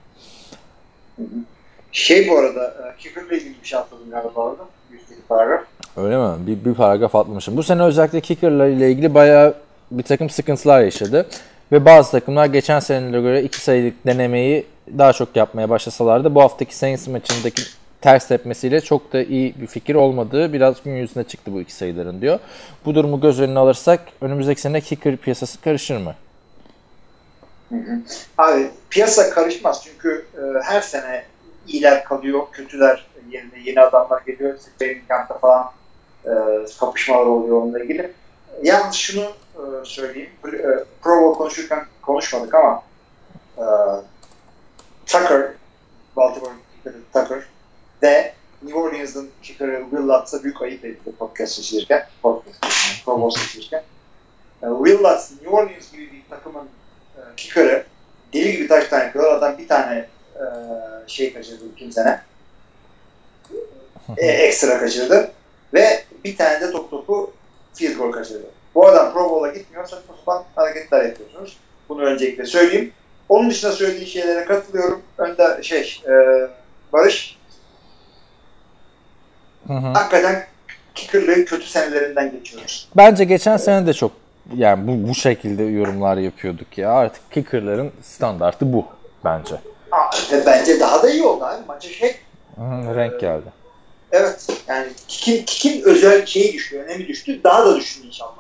Şey bu arada, e, Kicker'la ilgili bir şey atladım galiba orada. Yüzdeki paragraf. Öyle mi? Bir, bir paragraf atlamışım. Bu sene özellikle Kicker'la ile ilgili bayağı bir takım sıkıntılar yaşadı. Ve bazı takımlar geçen senelere göre iki sayılık denemeyi daha çok yapmaya başlasalardı bu haftaki Saints maçındaki ters tepmesiyle çok da iyi bir fikir olmadığı biraz gün yüzüne çıktı bu iki sayıların diyor. Bu durumu göz önüne alırsak önümüzdeki sene kicker piyasası karışır mı? Abi piyasa karışmaz çünkü e, her sene iyiler kalıyor, kötüler yerine yeni adamlar geliyor. Training camp'ta falan e, kapışmalar oluyor onunla ilgili. Yalnız şunu e, söyleyeyim. E, Pro konuşurken konuşmadık ama e, Tucker, Baltimore Tucker ve New Orleans'ın kicker'ı Will Lutz'a büyük ayıp etti podcast seçilirken. Podcast, Pro Bowl seçilirken. E, Will Lutz, New Orleans gibi bir takımın e, kicker'ı deli gibi taştan yapıyorlar. Adam bir tane e, şey kaçırdı ikinci sene. E, ekstra kaçırdı. Ve bir tane de top topu field goal kaçırdı. Bu adam Pro Bowl'a gitmiyor. Saçma sapan hareketler yapıyorsunuz. Bunu öncelikle söyleyeyim. Onun dışında söylediği şeylere katılıyorum. Önde şey e, Barış Hı hı. hakikaten kicker'lığın kötü senelerinden geçiyoruz. Bence geçen sene de çok yani bu, bu şekilde yorumlar yapıyorduk ya. Artık kicker'ların standartı bu bence. Aa, ve bence daha da iyi oldu abi. Maça şey Hı renk geldi. evet yani kikin, kikin özel şeyi düştü, önemi düştü. Daha da düşsün inşallah.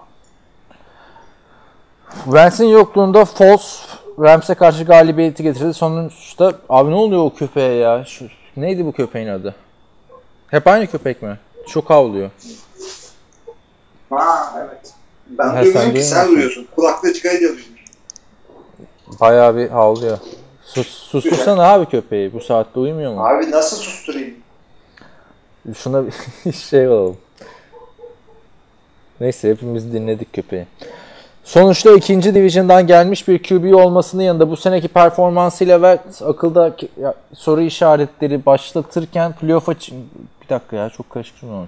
Vance'in yokluğunda Foles Rams'e karşı galibiyeti getirdi. Sonuçta abi ne oluyor o köpeğe ya? Şu, neydi bu köpeğin adı? Hep aynı köpek mi? Çok havlıyor. Ha evet. Ben Ha, sen duymuyorum ki sen duyuyorsun. Kulaklığı çıkarınca duyuyorsun. Bayağı bir havlıyor. Sus, sustursana abi köpeği. Bu saatte uyumuyor mu? Abi nasıl susturayım? Şuna bir şey olalım. Neyse hepimiz dinledik köpeği. Sonuçta ikinci division'dan gelmiş bir QB olmasının yanında bu seneki performansıyla ve akılda soru işaretleri başlatırken playoff'a bir dakika ya çok karışık cümle.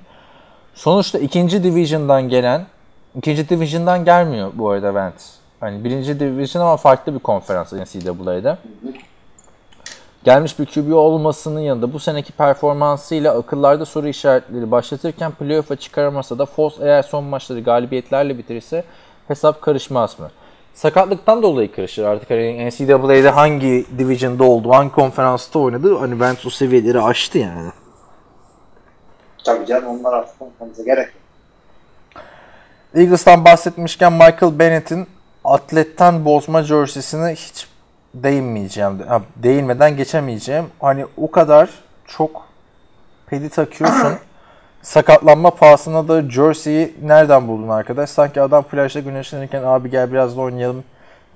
Sonuçta ikinci division'dan gelen ikinci division'dan gelmiyor bu arada Vance. Hani birinci division ama farklı bir konferans NCAA'de. Gelmiş bir QB olmasının yanında bu seneki performansıyla akıllarda soru işaretleri başlatırken playoff'a çıkaramasa da Foles eğer son maçları galibiyetlerle bitirirse hesap karışmaz mı? Sakatlıktan dolayı karışır artık. Hani NCAA'de hangi division'da oldu, hangi konferansta oynadı hani Vance o seviyeleri aştı yani. Tabii canım onlar artık konuşmamıza gerek yok. Eagles'tan bahsetmişken Michael Bennett'in atletten bozma jersey'sine hiç değinmeyeceğim. Ha, değinmeden geçemeyeceğim. Hani o kadar çok pedi takıyorsun. Sakatlanma pahasına da jersey'yi nereden buldun arkadaş? Sanki adam plajda güneşlenirken abi gel biraz da oynayalım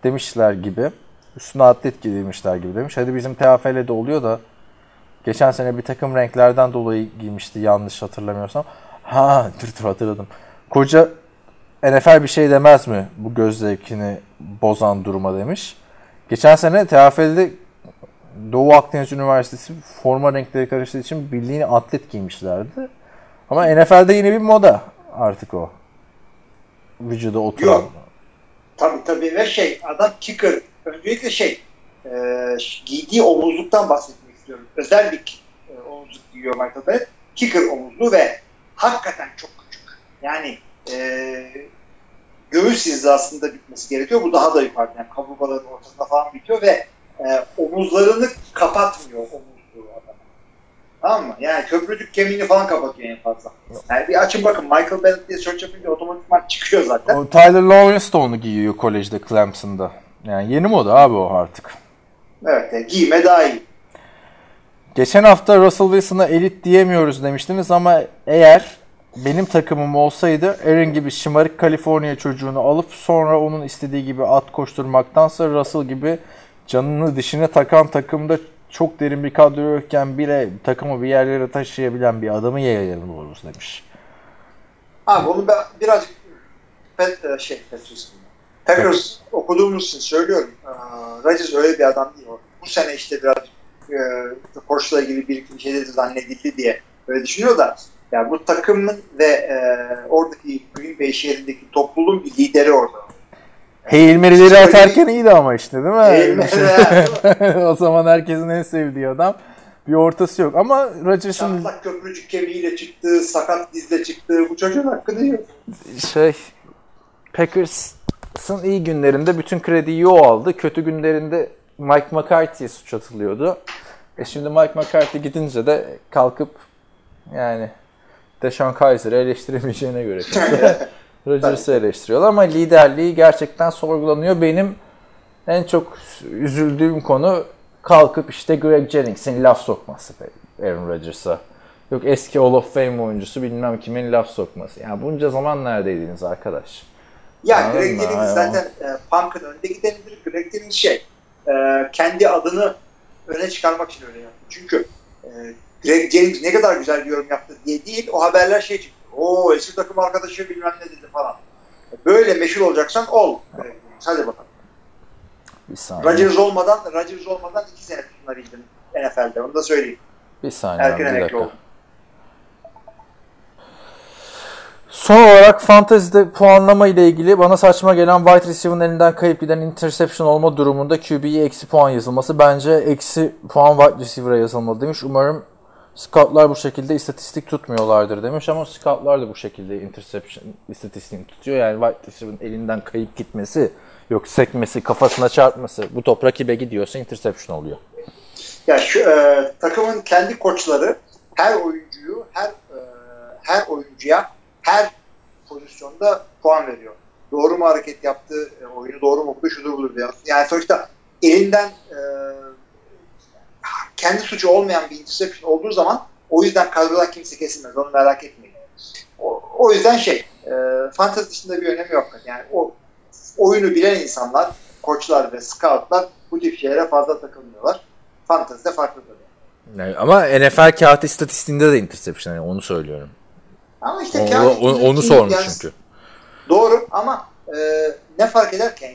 demişler gibi. Üstüne atlet giymişler gibi demiş. Hadi bizim TFL'de oluyor da geçen sene bir takım renklerden dolayı giymişti yanlış hatırlamıyorsam. Ha dur dur hatırladım. Koca NFL bir şey demez mi bu göz zevkini bozan duruma demiş. Geçen sene TFL'de Doğu Akdeniz Üniversitesi forma renkleri karıştığı için bildiğini atlet giymişlerdi. Ama NFL'de yine bir moda artık o. Vücuda oturan. Yok. Tabii tabii ve şey adam kicker. Öncelikle şey e, giydiği omuzluktan bahsetmek istiyorum. Özel bir e, omuzluk giyiyor Michael Bennett. Kicker omuzluğu ve hakikaten çok küçük. Yani e, göğüs hizasında bitmesi gerekiyor. Bu daha da yukarıda. Yani kaburgaların ortasında falan bitiyor ve e, omuzlarını kapatmıyor adam. Tamam mı? Yani köprücük kemiğini falan kapatıyor en fazla. Yani bir açın bakın Michael Bennett diye search yapınca otomatikman çıkıyor zaten. O Tyler Lawrence de onu giyiyor kolejde Clemson'da. Yani yeni moda abi o artık. Evet, yani giyme daha iyi. Geçen hafta Russell Wilson'a elit diyemiyoruz demiştiniz ama eğer benim takımım olsaydı Aaron gibi şımarık Kaliforniya çocuğunu alıp sonra onun istediği gibi at koşturmaktansa Russell gibi canını dişine takan takımda çok derin bir kadro yokken bile takımı bir yerlere taşıyabilen bir adamı yayalım oluruz demiş. Abi onu ben birazcık Pet, e, şey, Patriots Packers okuduğumuz için söylüyorum. Ee, Rodgers öyle bir adam değil. Bu sene işte biraz e, Porsche'la ilgili bir iki şeyleri zannedildi diye böyle düşünüyor da ya bu takımın ve e, oradaki Green Bay şehrindeki topluluğun bir lideri orada. Hail Mary'leri atarken iyiydi ama işte değil mi? Hail Mary, o zaman herkesin en sevdiği adam. Bir ortası yok ama Rodgers'ın Çatlak köprücük kemiğiyle çıktı, sakat dizle çıktı. Bu çocuğun hakkını yiyor. şey Packers Rodgers'ın iyi günlerinde bütün krediyi o aldı. Kötü günlerinde Mike McCarthy'ye suç atılıyordu. E şimdi Mike McCarthy gidince de kalkıp yani Deshaun Kaiser'ı eleştiremeyeceğine göre Rodgers'ı eleştiriyorlar ama liderliği gerçekten sorgulanıyor. Benim en çok üzüldüğüm konu kalkıp işte Greg Jennings'in laf sokması Aaron Rodgers'a. Yok eski Hall of Fame oyuncusu bilmem kimin laf sokması. Yani bunca zaman neredeydiniz arkadaş? Ya Anladın Greg? Jennings zaten e, Punk'ın önde gidenidir. Greg Jennings şey e, kendi adını öne çıkarmak için öyle yaptı. Çünkü e, Greg Jennings ne kadar güzel bir yorum yaptı diye değil o haberler şey çıktı. O eski takım arkadaşı bilmem ne dedi falan. Böyle meşhur olacaksan ol. Jennings. Hadi bakalım. Bir saniye. Rodgers olmadan Rodgers olmadan iki sene tutunabildim NFL'de. Onu da söyleyeyim. Bir saniye. Erken emekli oldum. Son olarak fantezide puanlama ile ilgili bana saçma gelen wide receiver'ın elinden kayıp giden interception olma durumunda QB'ye eksi puan yazılması bence eksi puan wide receiver'a yazılmalı demiş. Umarım scoutlar bu şekilde istatistik tutmuyorlardır demiş ama scoutlar da bu şekilde interception istatistiğini tutuyor. Yani wide receiver'ın elinden kayıp gitmesi, yok sekmesi, kafasına çarpması bu top rakibe gidiyorsa interception oluyor. Ya şu e, takımın kendi koçları her oyuncuyu her e, her oyuncuya her pozisyonda puan veriyor. Doğru mu hareket yaptı, e, oyunu doğru mu okudu, şudur budur diyor. Yani sonuçta elinden e, kendi suçu olmayan bir interception olduğu zaman o yüzden kadrodan kimse kesilmez. Onu merak etmeyin. O, o yüzden şey, e, fantezi dışında bir önemi yok. Yani o oyunu bilen insanlar, koçlar ve scoutlar bu tip şeylere fazla takılmıyorlar. Fantezide farklı tabii. Yani ama NFL kağıt istatistiğinde de interception yani onu söylüyorum. Ama işte Onu, kağıt- onu, onu yani sormuş çünkü. Doğru ama e, ne fark eder ki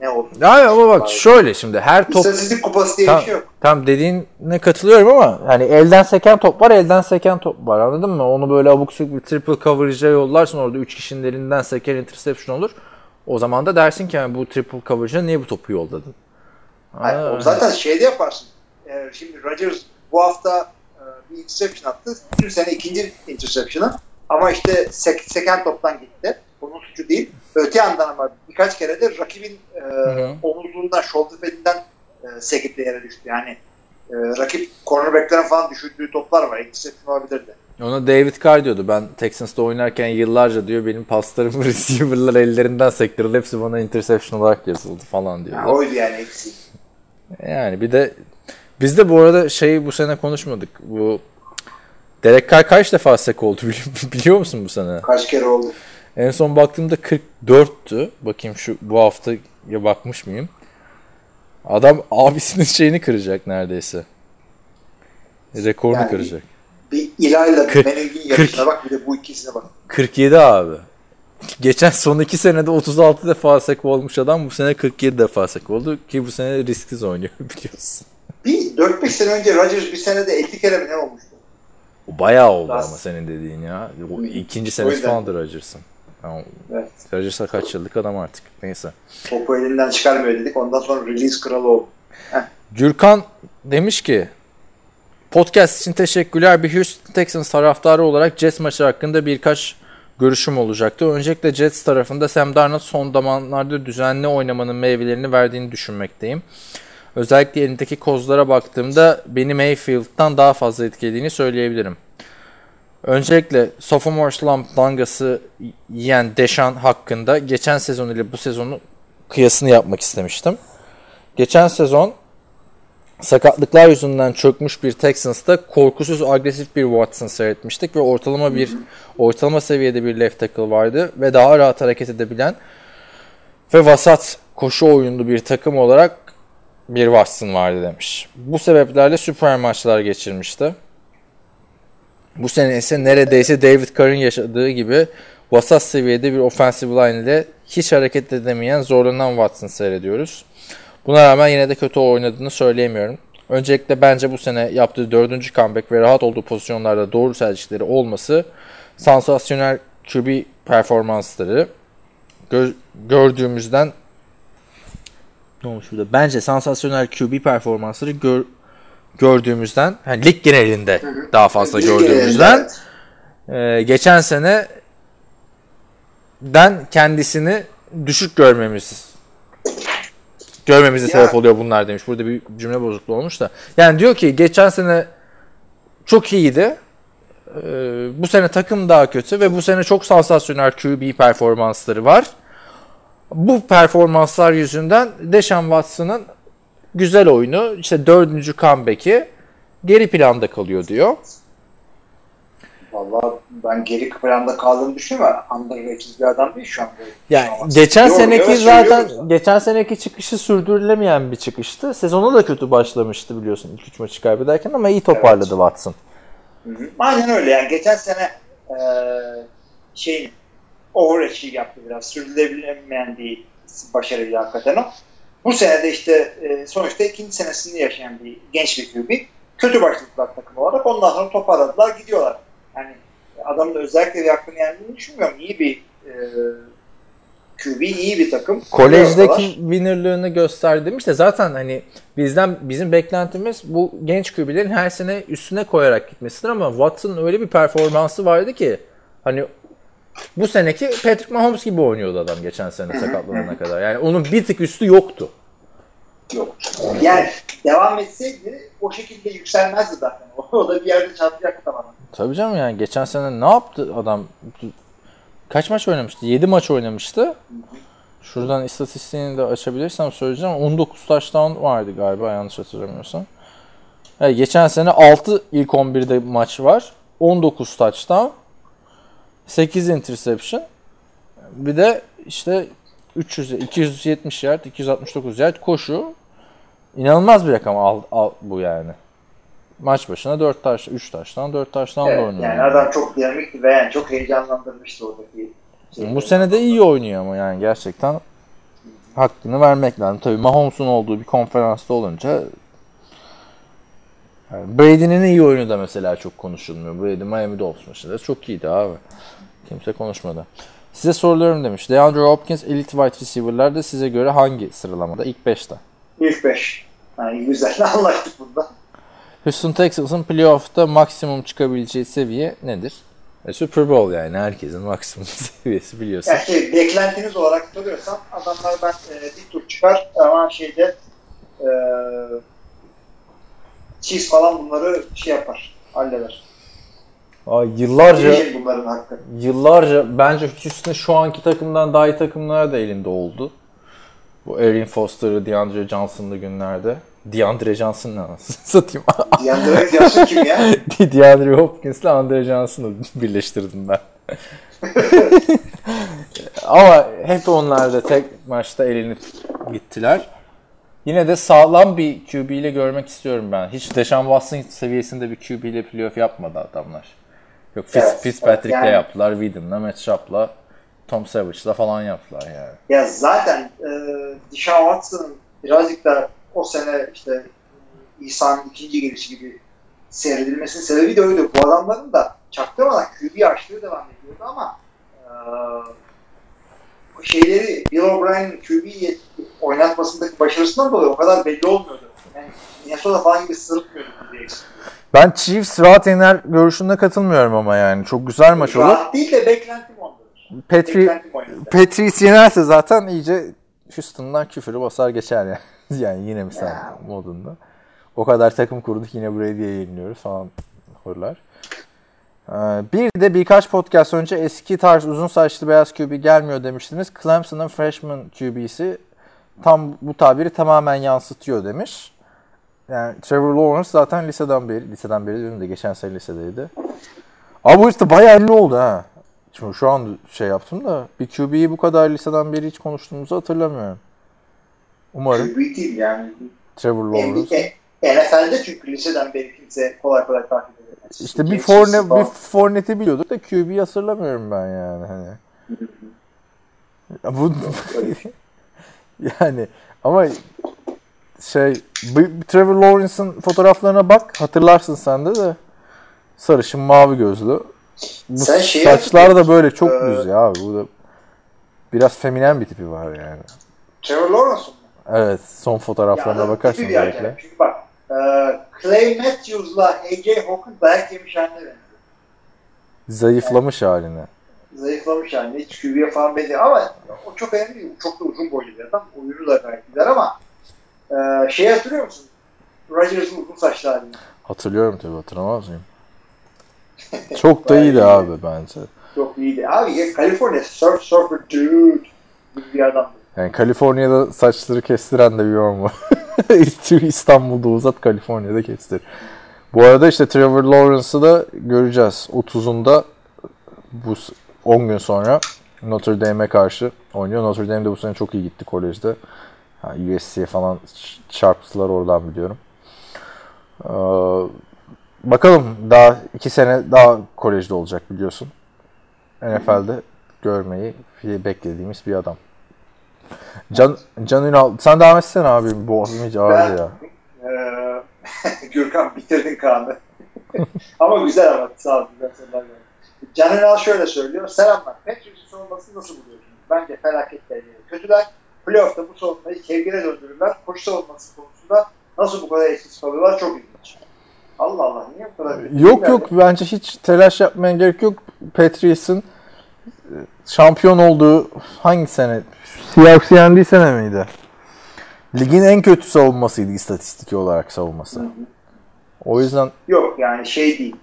ne olduğunu? Ya ama bak şöyle şimdi her top İstatistik kupası diye Tam, bir şey yok. tam dediğine katılıyorum ama hani elden seken top var, elden seken top var. Anladın mı? Onu böyle abuk subuk bir triple coverage'a yollarsın orada 3 kişinin elinden seken interception olur. O zaman da dersin ki yani bu triple coverage'a niye bu topu yolladın? Hayır, Aa, o zaten şeyde yaparsın. E, şimdi Rodgers bu hafta e, bir interception attı. Bütün sene ikinci interception'ı. Ama işte sek, seken toptan gitti. Onun suçu değil. Öte yandan ama birkaç kere de rakibin e, hı. omuzluğundan, shoulder pad'inden e, sekip yere düştü. Yani e, rakip cornerback'lerin falan düşürdüğü toplar var. Interception olabilirdi. Ona David Carr diyordu. Ben Texans'ta oynarken yıllarca diyor benim paslarımı receiver'lar ellerinden sektirdi. Hepsi bana interception olarak yazıldı falan diyor. Yani oydu yani eksi. Yani bir de biz de bu arada şeyi bu sene konuşmadık. Bu Derek Carr kaç defa sek oldu bili- biliyor musun bu sene? Kaç kere oldu. En son baktığımda 44'tü. Bakayım şu bu haftaya bakmış mıyım? Adam abisinin şeyini kıracak neredeyse. Rekorunu Yani kıracak. Bir ilayla Mening'in yarışına bak bir de bu ikisine bak. 47 abi. Geçen son iki senede 36 defa sek olmuş adam bu sene 47 defa sek oldu ki bu sene risksiz oynuyor biliyorsun. Bir 4-5 sene önce Rodgers bir senede 50 kere mi ne olmuştu? O bayağı oldu Daha- ama senin dediğin ya. O ikinci senesi falandır Rodgers'ın. Yani Evet. Rodgers'a kaç yıllık adam artık. Neyse. Topu elinden çıkarmıyor dedik. Ondan sonra release kralı oldu. Gürkan demiş ki podcast için teşekkürler. Bir Houston Texans taraftarı olarak Jets maçı hakkında birkaç görüşüm olacaktı. Öncelikle Jets tarafında Sam Darnold son zamanlarda düzenli oynamanın meyvelerini verdiğini düşünmekteyim. Özellikle elindeki kozlara baktığımda beni Mayfield'dan daha fazla etkilediğini söyleyebilirim. Öncelikle sophomore slump dangası yiyen Deshaun hakkında geçen sezon ile bu sezonu kıyasını yapmak istemiştim. Geçen sezon sakatlıklar yüzünden çökmüş bir Texans'ta korkusuz agresif bir Watson seyretmiştik ve ortalama bir ortalama seviyede bir left tackle vardı ve daha rahat hareket edebilen ve vasat koşu oyunlu bir takım olarak bir Watson vardı demiş. Bu sebeplerle süper maçlar geçirmişti. Bu sene ise neredeyse David Carr'ın yaşadığı gibi vasat seviyede bir offensive line ile hiç hareket edemeyen zorlanan Watson seyrediyoruz. Buna rağmen yine de kötü oynadığını söyleyemiyorum. Öncelikle bence bu sene yaptığı dördüncü comeback ve rahat olduğu pozisyonlarda doğru tercihleri olması sansasyonel QB performansları gö- gördüğümüzden ne olmuş burada? Bence sansasyonel QB performansları gör- gördüğümüzden hani lig genelinde daha fazla Lig gördüğümüzden genelinde, ee, geçen sene den kendisini düşük görmemiz görmemize sebep oluyor bunlar demiş. Burada bir cümle bozukluğu olmuş da. Yani diyor ki geçen sene çok iyiydi. Ee, bu sene takım daha kötü ve bu sene çok sansasyonel QB performansları var. Bu performanslar yüzünden Deshaun Watson'ın güzel oyunu, işte dördüncü comeback'i geri planda kalıyor diyor. Vallahi ben geri planda kaldığını düşünmüyorum. Underrated bir adam değil şu anda. Yani geçen doğru, seneki evet, zaten geçen seneki çıkışı sürdürülemeyen bir çıkıştı. Sezonu da kötü başlamıştı biliyorsun ilk üç maçı kaybederken ama iyi toparladı Watson. Hı hı. Aynen öyle yani geçen sene e, şeyin overachieve yaptı biraz. Sürdürülemeyen bir başarıydı hakikaten o. Bu sene de işte e, sonuçta ikinci senesini yaşayan bir genç bir QB. Kötü başladılar takım olarak. Ondan sonra toparladılar gidiyorlar. Yani adamın özellikle bir hakkını yendiğini düşünmüyorum. İyi bir e, QB, iyi bir takım. Kolejdeki winnerlığını göster demiş de zaten hani bizden bizim beklentimiz bu genç QB'lerin her sene üstüne koyarak gitmesidir ama Watson'ın öyle bir performansı vardı ki hani bu seneki Patrick Mahomes gibi oynuyordu adam geçen sene sakatlanana kadar. Yani onun bir tık üstü yoktu. Yok. Yani devam etseydi o şekilde yükselmezdi zaten. O da bir yerde çarpacaktı bana. Tabii canım yani geçen sene ne yaptı adam? Kaç maç oynamıştı? 7 maç oynamıştı. Şuradan istatistiğini de açabilirsem söyleyeceğim. 19 touchdown vardı galiba yanlış hatırlamıyorsam. Evet, geçen sene 6 ilk 11'de maç var. 19 touchdown. 8 interception. Bir de işte 300 270 yard, 269 yard koşu. İnanılmaz bir rakam al, al bu yani. Maç başına 4 taş, 3 taştan 4 taştan da Evet, oynuyor. yani adam çok dinamikti ve yani çok heyecanlandırmıştı oradaki. şey. Bu sene de iyi oynuyor ama yani gerçekten hakkını vermek lazım. Tabii Mahomes'un olduğu bir konferansta olunca yani Brady'nin iyi oyunu da mesela çok konuşulmuyor. Brady Miami Dolphins maçında çok iyiydi abi. Kimse konuşmadı. Size sorularım demiş. DeAndre Hopkins Elite Wide Receiver'larda size göre hangi sıralamada? İlk 5'te. İlk 5. Yani güzel anlaştık bunda. Houston Texans'ın playoff'ta maksimum çıkabileceği seviye nedir? E, Super Bowl yani herkesin maksimum seviyesi biliyorsun. Yani şey, beklentiniz olarak soruyorsam adamlar ben e, bir tur çıkar ama şeyde e, Chiefs falan bunları şey yapar. Halleder. Ay, yıllarca bunların hakkı. Yıllarca bence Houston şu anki takımdan daha iyi takımlar da elinde oldu. Bu Erin Foster'ı, DeAndre Johnson'lı günlerde. DeAndre Johnson ne anasını satayım. DeAndre Johnson kim ya? DeAndre Hopkins'le Andre Johnson'ı birleştirdim ben. Ama hep onlar da tek maçta elini gittiler. Yine de sağlam bir QB ile görmek istiyorum ben. Hiç Deshaun Watson seviyesinde bir QB ile playoff yapmadı adamlar. Yok Fitz, Evet, Fitzpatrick'le yani- yaptılar, Whedon'la, Matt Schaub'la, Tom Savage'la falan yaptılar yani. Ya zaten e, Deshaun Watson'ın birazcık da o sene işte İsa'nın ikinci gelişi gibi seyredilmesinin sebebi de öyle. Bu adamların da çaktırmadan QB açlığı devam ediyordu ama e, şeyleri Bill O'Brien'in QB'yi oynatmasındaki başarısından dolayı o kadar belli olmuyordu. Yani Minnesota falan gibi sırıtmıyordu. Ben Chiefs rahat yener görüşüne katılmıyorum ama yani. Çok güzel maç olur. Rahat değil de beklentim ondadır. Petri. Patriots yenerse zaten iyice Houston'dan küfürü basar geçer yani. yani yine mi sen Ya. modunda. O kadar takım kurduk yine Brady'ye yeniliyoruz falan hırlar. Ee, Bir de birkaç podcast önce eski tarz uzun saçlı beyaz QB gelmiyor demiştiniz. Clemson'ın freshman QB'si tam bu tabiri tamamen yansıtıyor demiş. Yani Trevor Lawrence zaten liseden beri, liseden beri diyorum da geçen sene lisedeydi. Abi bu işte bayağı ünlü oldu ha. Şimdi şu an şey yaptım da bir QB'yi bu kadar liseden beri hiç konuştuğumuzu hatırlamıyorum. Umarım QB değil yani. Trevor Lawrence. NFL'de çünkü liseden beri kimse kolay kolay takip. İşte bir Forne, bir. Fornet'i biliyorduk da QB'yi hatırlamıyorum ben yani hani. Ya bu yani ama şey Trevor Lawrence'ın fotoğraflarına bak hatırlarsın sen de de sarışın mavi gözlü. Bu Sen şeyi saçlar da böyle çok Ee, düz ya abi. Bu da biraz feminen bir tipi var yani. Trevor Lawrence'ın mı? Evet son fotoğraflarına Ya, erkek. özellikle. Çünkü bak e, Clay Matthews'la AJ Hawkins dayak yemiş haline benziyor. Zayıflamış haline. zayıflamış yani. Hiç QB'ye falan benziyor ama o çok önemli değil. Çok da uzun boylu bir adam. Oyunu da gayet güzel ama e, şey hatırlıyor musun? Rodgers'ın uzun saçlı halini. Hatırlıyorum tabii hatırlamaz mıyım? Çok da iyiydi abi bence. Çok iyiydi. Abi ya California surf surfer dude gibi bir adamdı. Yani Kaliforniya'da saçları kestiren de bir yorum var. İstanbul'da uzat, Kaliforniya'da kestir. Bu arada işte Trevor Lawrence'ı da göreceğiz. 30'unda bu s- 10 gün sonra Notre Dame'e karşı oynuyor. Notre Dame de bu sene çok iyi gitti kolejde. Ha, USC'ye falan çarptılar oradan biliyorum. Ee, bakalım daha 2 sene daha kolejde olacak biliyorsun. NFL'de görmeyi beklediğimiz bir adam. Can, Can Ünal, sen devam etsene abi. Boğazım hiç ağrıdı ya. Ee, Gürkan bitirdin Kaan'ı. ama güzel ama sağ ol. Güzel sorular geldi. Can Ünal şöyle söylüyor. Selamlar. Patriots'un savunmasını nasıl buluyorsunuz? Bence felaket derecede kötüler. Playoff'ta bu savunmayı kevgire döndürürler. Koşu savunması konusunda nasıl bu kadar etkisiz kalıyorlar çok ilginç. Allah Allah niye bu kadar? Yok yok bence hiç telaş yapmaya gerek yok. Patriots'ın e, şampiyon olduğu hangi sene? Seahawks yendiği sene miydi? Ligin en kötü savunmasıydı istatistiki olarak savunması. O yüzden Yok yani şey değil.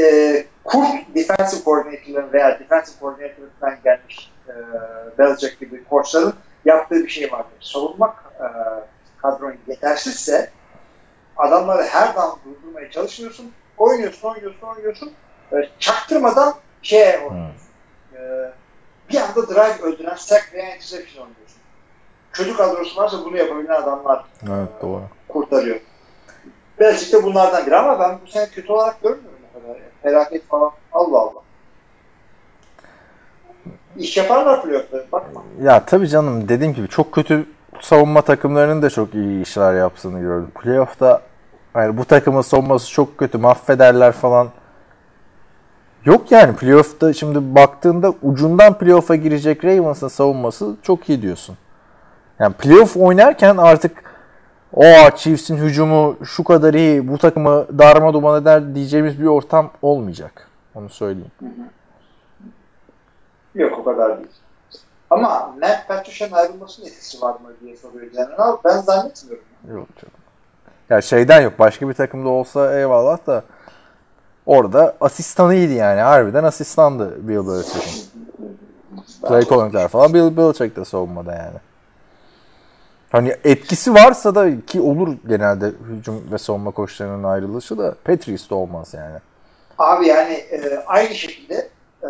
Ee, kurt defensive coordinator'ların veya defensive coordinator'ından gelmiş e, Belichick gibi koçların yaptığı bir şey vardır. Savunmak e, kadron yetersizse adamları her zaman durdurmaya çalışmıyorsun. Oynuyorsun, oynuyorsun, oynuyorsun. E, çaktırmadan şey oynuyorsun. E, bir anda drive öldüren sack veya interception oynuyorsun. Kötü kadrosu varsa bunu yapabilen adamlar evet doğru. kurtarıyor. Belichick de bunlardan biri ama ben bu sene kötü olarak görmüyorum o kadar. Yani felaket falan. Allah Allah. İş yaparlar playoff'ta. Bakma. Ya tabii canım dediğim gibi çok kötü savunma takımlarının da çok iyi işler yaptığını gördüm. Playoff'ta yani bu takımın savunması çok kötü mahvederler falan. Yok yani playoff'ta şimdi baktığında ucundan playoff'a girecek Ravens'ın savunması çok iyi diyorsun. Yani playoff oynarken artık o Chiefs'in hücumu şu kadar iyi bu takımı darma duman eder diyeceğimiz bir ortam olmayacak. Onu söyleyeyim. Yok o kadar değil. Ama Matt Patricia'nın ayrılmasının etkisi var mı diye soruyor General. Ben zannetmiyorum. Yok canım. Ya şeyden yok. Başka bir takımda olsa eyvallah da orada asistanıydı yani. Harbiden asistandı Bill Belichick'in. Play calling'ler falan Bill Belichick de savunmada yani. Hani etkisi varsa da ki olur genelde hücum ve savunma koçlarının ayrılışı da Patriots'ta olmaz yani. Abi yani e, aynı şekilde e,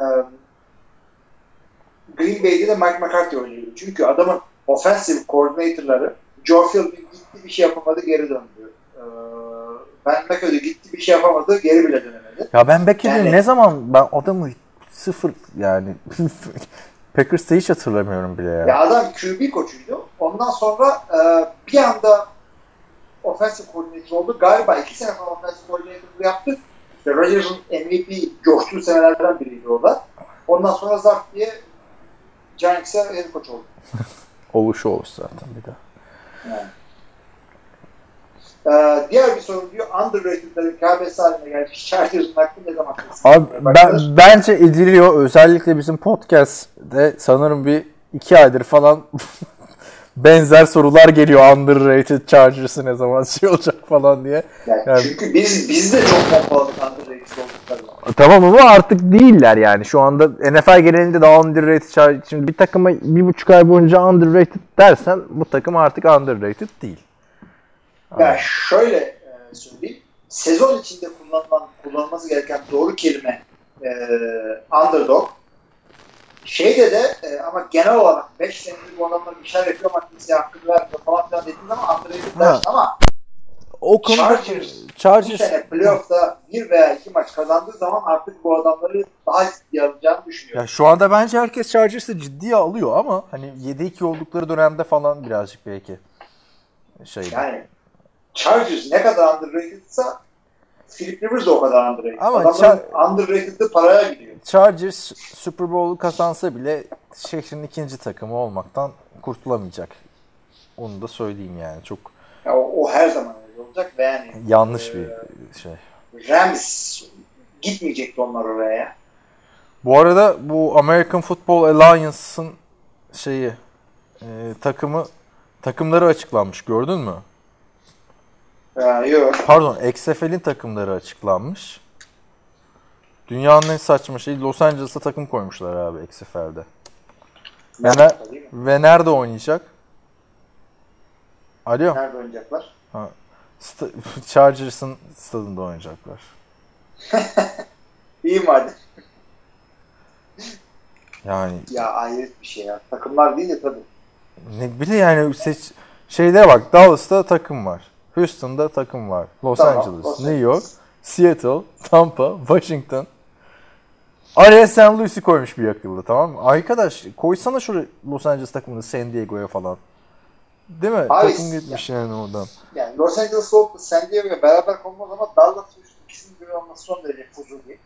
Green Bay'de de Mike McCarthy oynuyordu. Çünkü adamın offensive coordinator'ları Joe Philbin gitti bir şey yapamadı geri döndü. E, ben McCarthy gitti bir şey yapamadı geri bile dönemedi. Ya ben Becker'in Yani- ne zaman ben adamı sıfır yani Packers'ta hiç hatırlamıyorum bile ya. Ya adam QB koçuydu. Ondan sonra e, bir anda offensive coordinator oldu. Galiba iki sene falan offensive coordinator yaptı. İşte Rodgers'ın MVP coştuğu senelerden biriydi o da. Ondan sonra zart diye Giants'e head coach oldu. Oluşu olur zaten bir de. Yani. Ee, diğer bir soru diyor underrated'ların KBS haline gelmiş Chargers'ın hakkı ne zaman? Abi ben, bence ediliyor. Özellikle bizim podcast'te sanırım bir iki aydır falan benzer sorular geliyor. Underrated Chargers'ı ne zaman şey olacak falan diye. Yani yani- Çünkü biz biz de çok pompaladık underrated olduklarını. Tamam ama artık değiller yani. Şu anda NFL genelinde daha underrated Chargers. Şimdi bir takıma bir buçuk ay boyunca underrated dersen bu takım artık underrated değil. Ya şöyle e, söyleyeyim. Sezon içinde kullanılan, kullanılması gereken doğru kelime e, underdog. Şeyde de e, ama genel olarak 5 senedir bu adamlar bir şeyler yapıyor ama kimseye hakkını vermiyor falan filan dediğin zaman underrated Ha. dersin ama O konuda Chargers bu Chargers sene playoff'ta bir veya iki maç kazandığı zaman artık bu adamları daha ciddiye alacağını düşünüyorum. Ya şu anda bence herkes Chargers'ı ciddiye alıyor ama hani 7-2 oldukları dönemde falan birazcık belki şey. Yani Chargers ne kadar underrated'sa Philip Rivers de o kadar underrated. Ama Adamların underrated'ı paraya gidiyor. Chargers Super Bowl'u kazansa bile şehrin ikinci takımı olmaktan kurtulamayacak. Onu da söyleyeyim yani. Çok Ya o, o her zaman öyle olacak ve yani yanlış e, bir şey. Rams gitmeyecekti onlar oraya. Bu arada bu American Football Alliance'ın şeyi e, takımı takımları açıklanmış gördün mü? Ya, yok. Pardon XFL'in takımları açıklanmış. Dünyanın en saçma şeyi Los Angeles'a takım koymuşlar abi XFL'de. Ve, ne- Değil mi? ve nerede oynayacak? Alo. Nerede oynayacaklar? Sta- Chargers'ın stadında oynayacaklar. İyi madem. Yani Ya ayrı bir şey ya. Takımlar değil de tabii. ne bir de yani seç şeylere bak Dallas'ta takım var. Houston'da takım var. Los Tamam, Angeles, Los New. York, Seattle, Tampa, Washington. Araya St. Louis'i koymuş bir akıllı tamam mı? Arkadaş koysana şu Los Angeles takımını San Diego'ya falan. Değil mi? Abi, takım gitmiş yani oradan. Yani Los Angeles San Diego'ya beraber konmaz ama Dallas Houston ikisinin bir olması son derece fuzuli.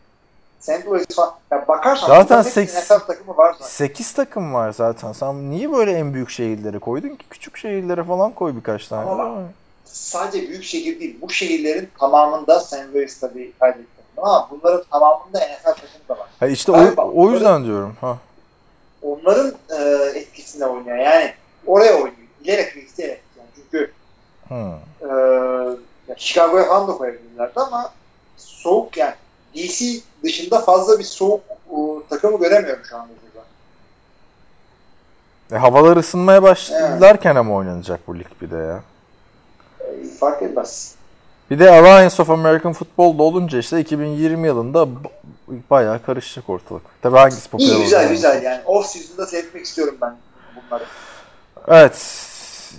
St. Louis falan. Ya bakarsan Zaten bunların hepsinin seks- NFL takımı var zaten. 8 takım var zaten. Sen niye böyle en büyük şehirlere koydun ki? Küçük şehirlere falan koy birkaç tane. Ama? Sadece büyük şehir değil. Bu şehirlerin tamamında St. Louis tabii kaybetti. Ama bunların tamamında NFL takımı da var. Ha işte Galiba o, o yüzden diyorum. Ha. Onların e, etkisinde oynuyor. Yani oraya oynuyor. Bilerek ve isteyerek. Yani çünkü Hmm. e, ya Chicago'ya falan da koyabilirlerdi ama soğuk yani DC dışında fazla bir soğuk e, takımı göremiyorum şu anda. E, havalar ısınmaya başlarken ama oynanacak bu lig bir de ya. Fark etmez. Bir de Alliance of American Football'da olunca işte 2020 yılında bayağı karışacak ortalık. Tabii hangisi popüler İyi güzel güzel yani. Off season'da seyretmek istiyorum ben bunları. Evet.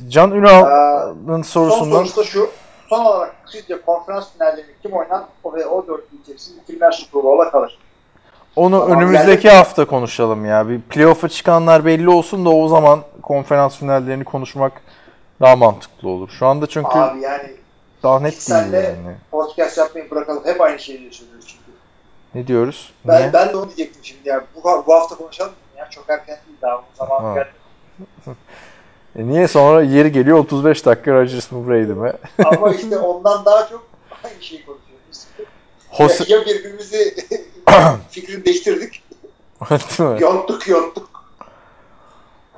Can Ünal'ın Son sorusundan sorusu da şu. Son olarak sizce konferans finallerini kim oynar o ve o dörtlü içerisinde kimler Super Bowl'a kalır? onu Tamam, önümüzdeki geldik. hafta konuşalım ya. Bir playoff'a çıkanlar belli olsun da o zaman konferans finallerini konuşmak daha mantıklı olur. Şu anda çünkü Abi yani daha net değil de- yani. podcast yapmayı bırakalım. Hep aynı şeyleri söylüyoruz çünkü. Ne diyoruz? Ben, Niye? ben de onu diyecektim şimdi ya. Bu, bu hafta konuşalım mı ya. Çok erken değil daha. Bu zaman geldi. E niye sonra yeri geliyor 35 dakika Rodgers mı Brady mi? Ama işte ondan daha çok aynı şeyi konuşuyoruz. Jose... Ya, ya birbirimizi fikrini değiştirdik. Değil mi?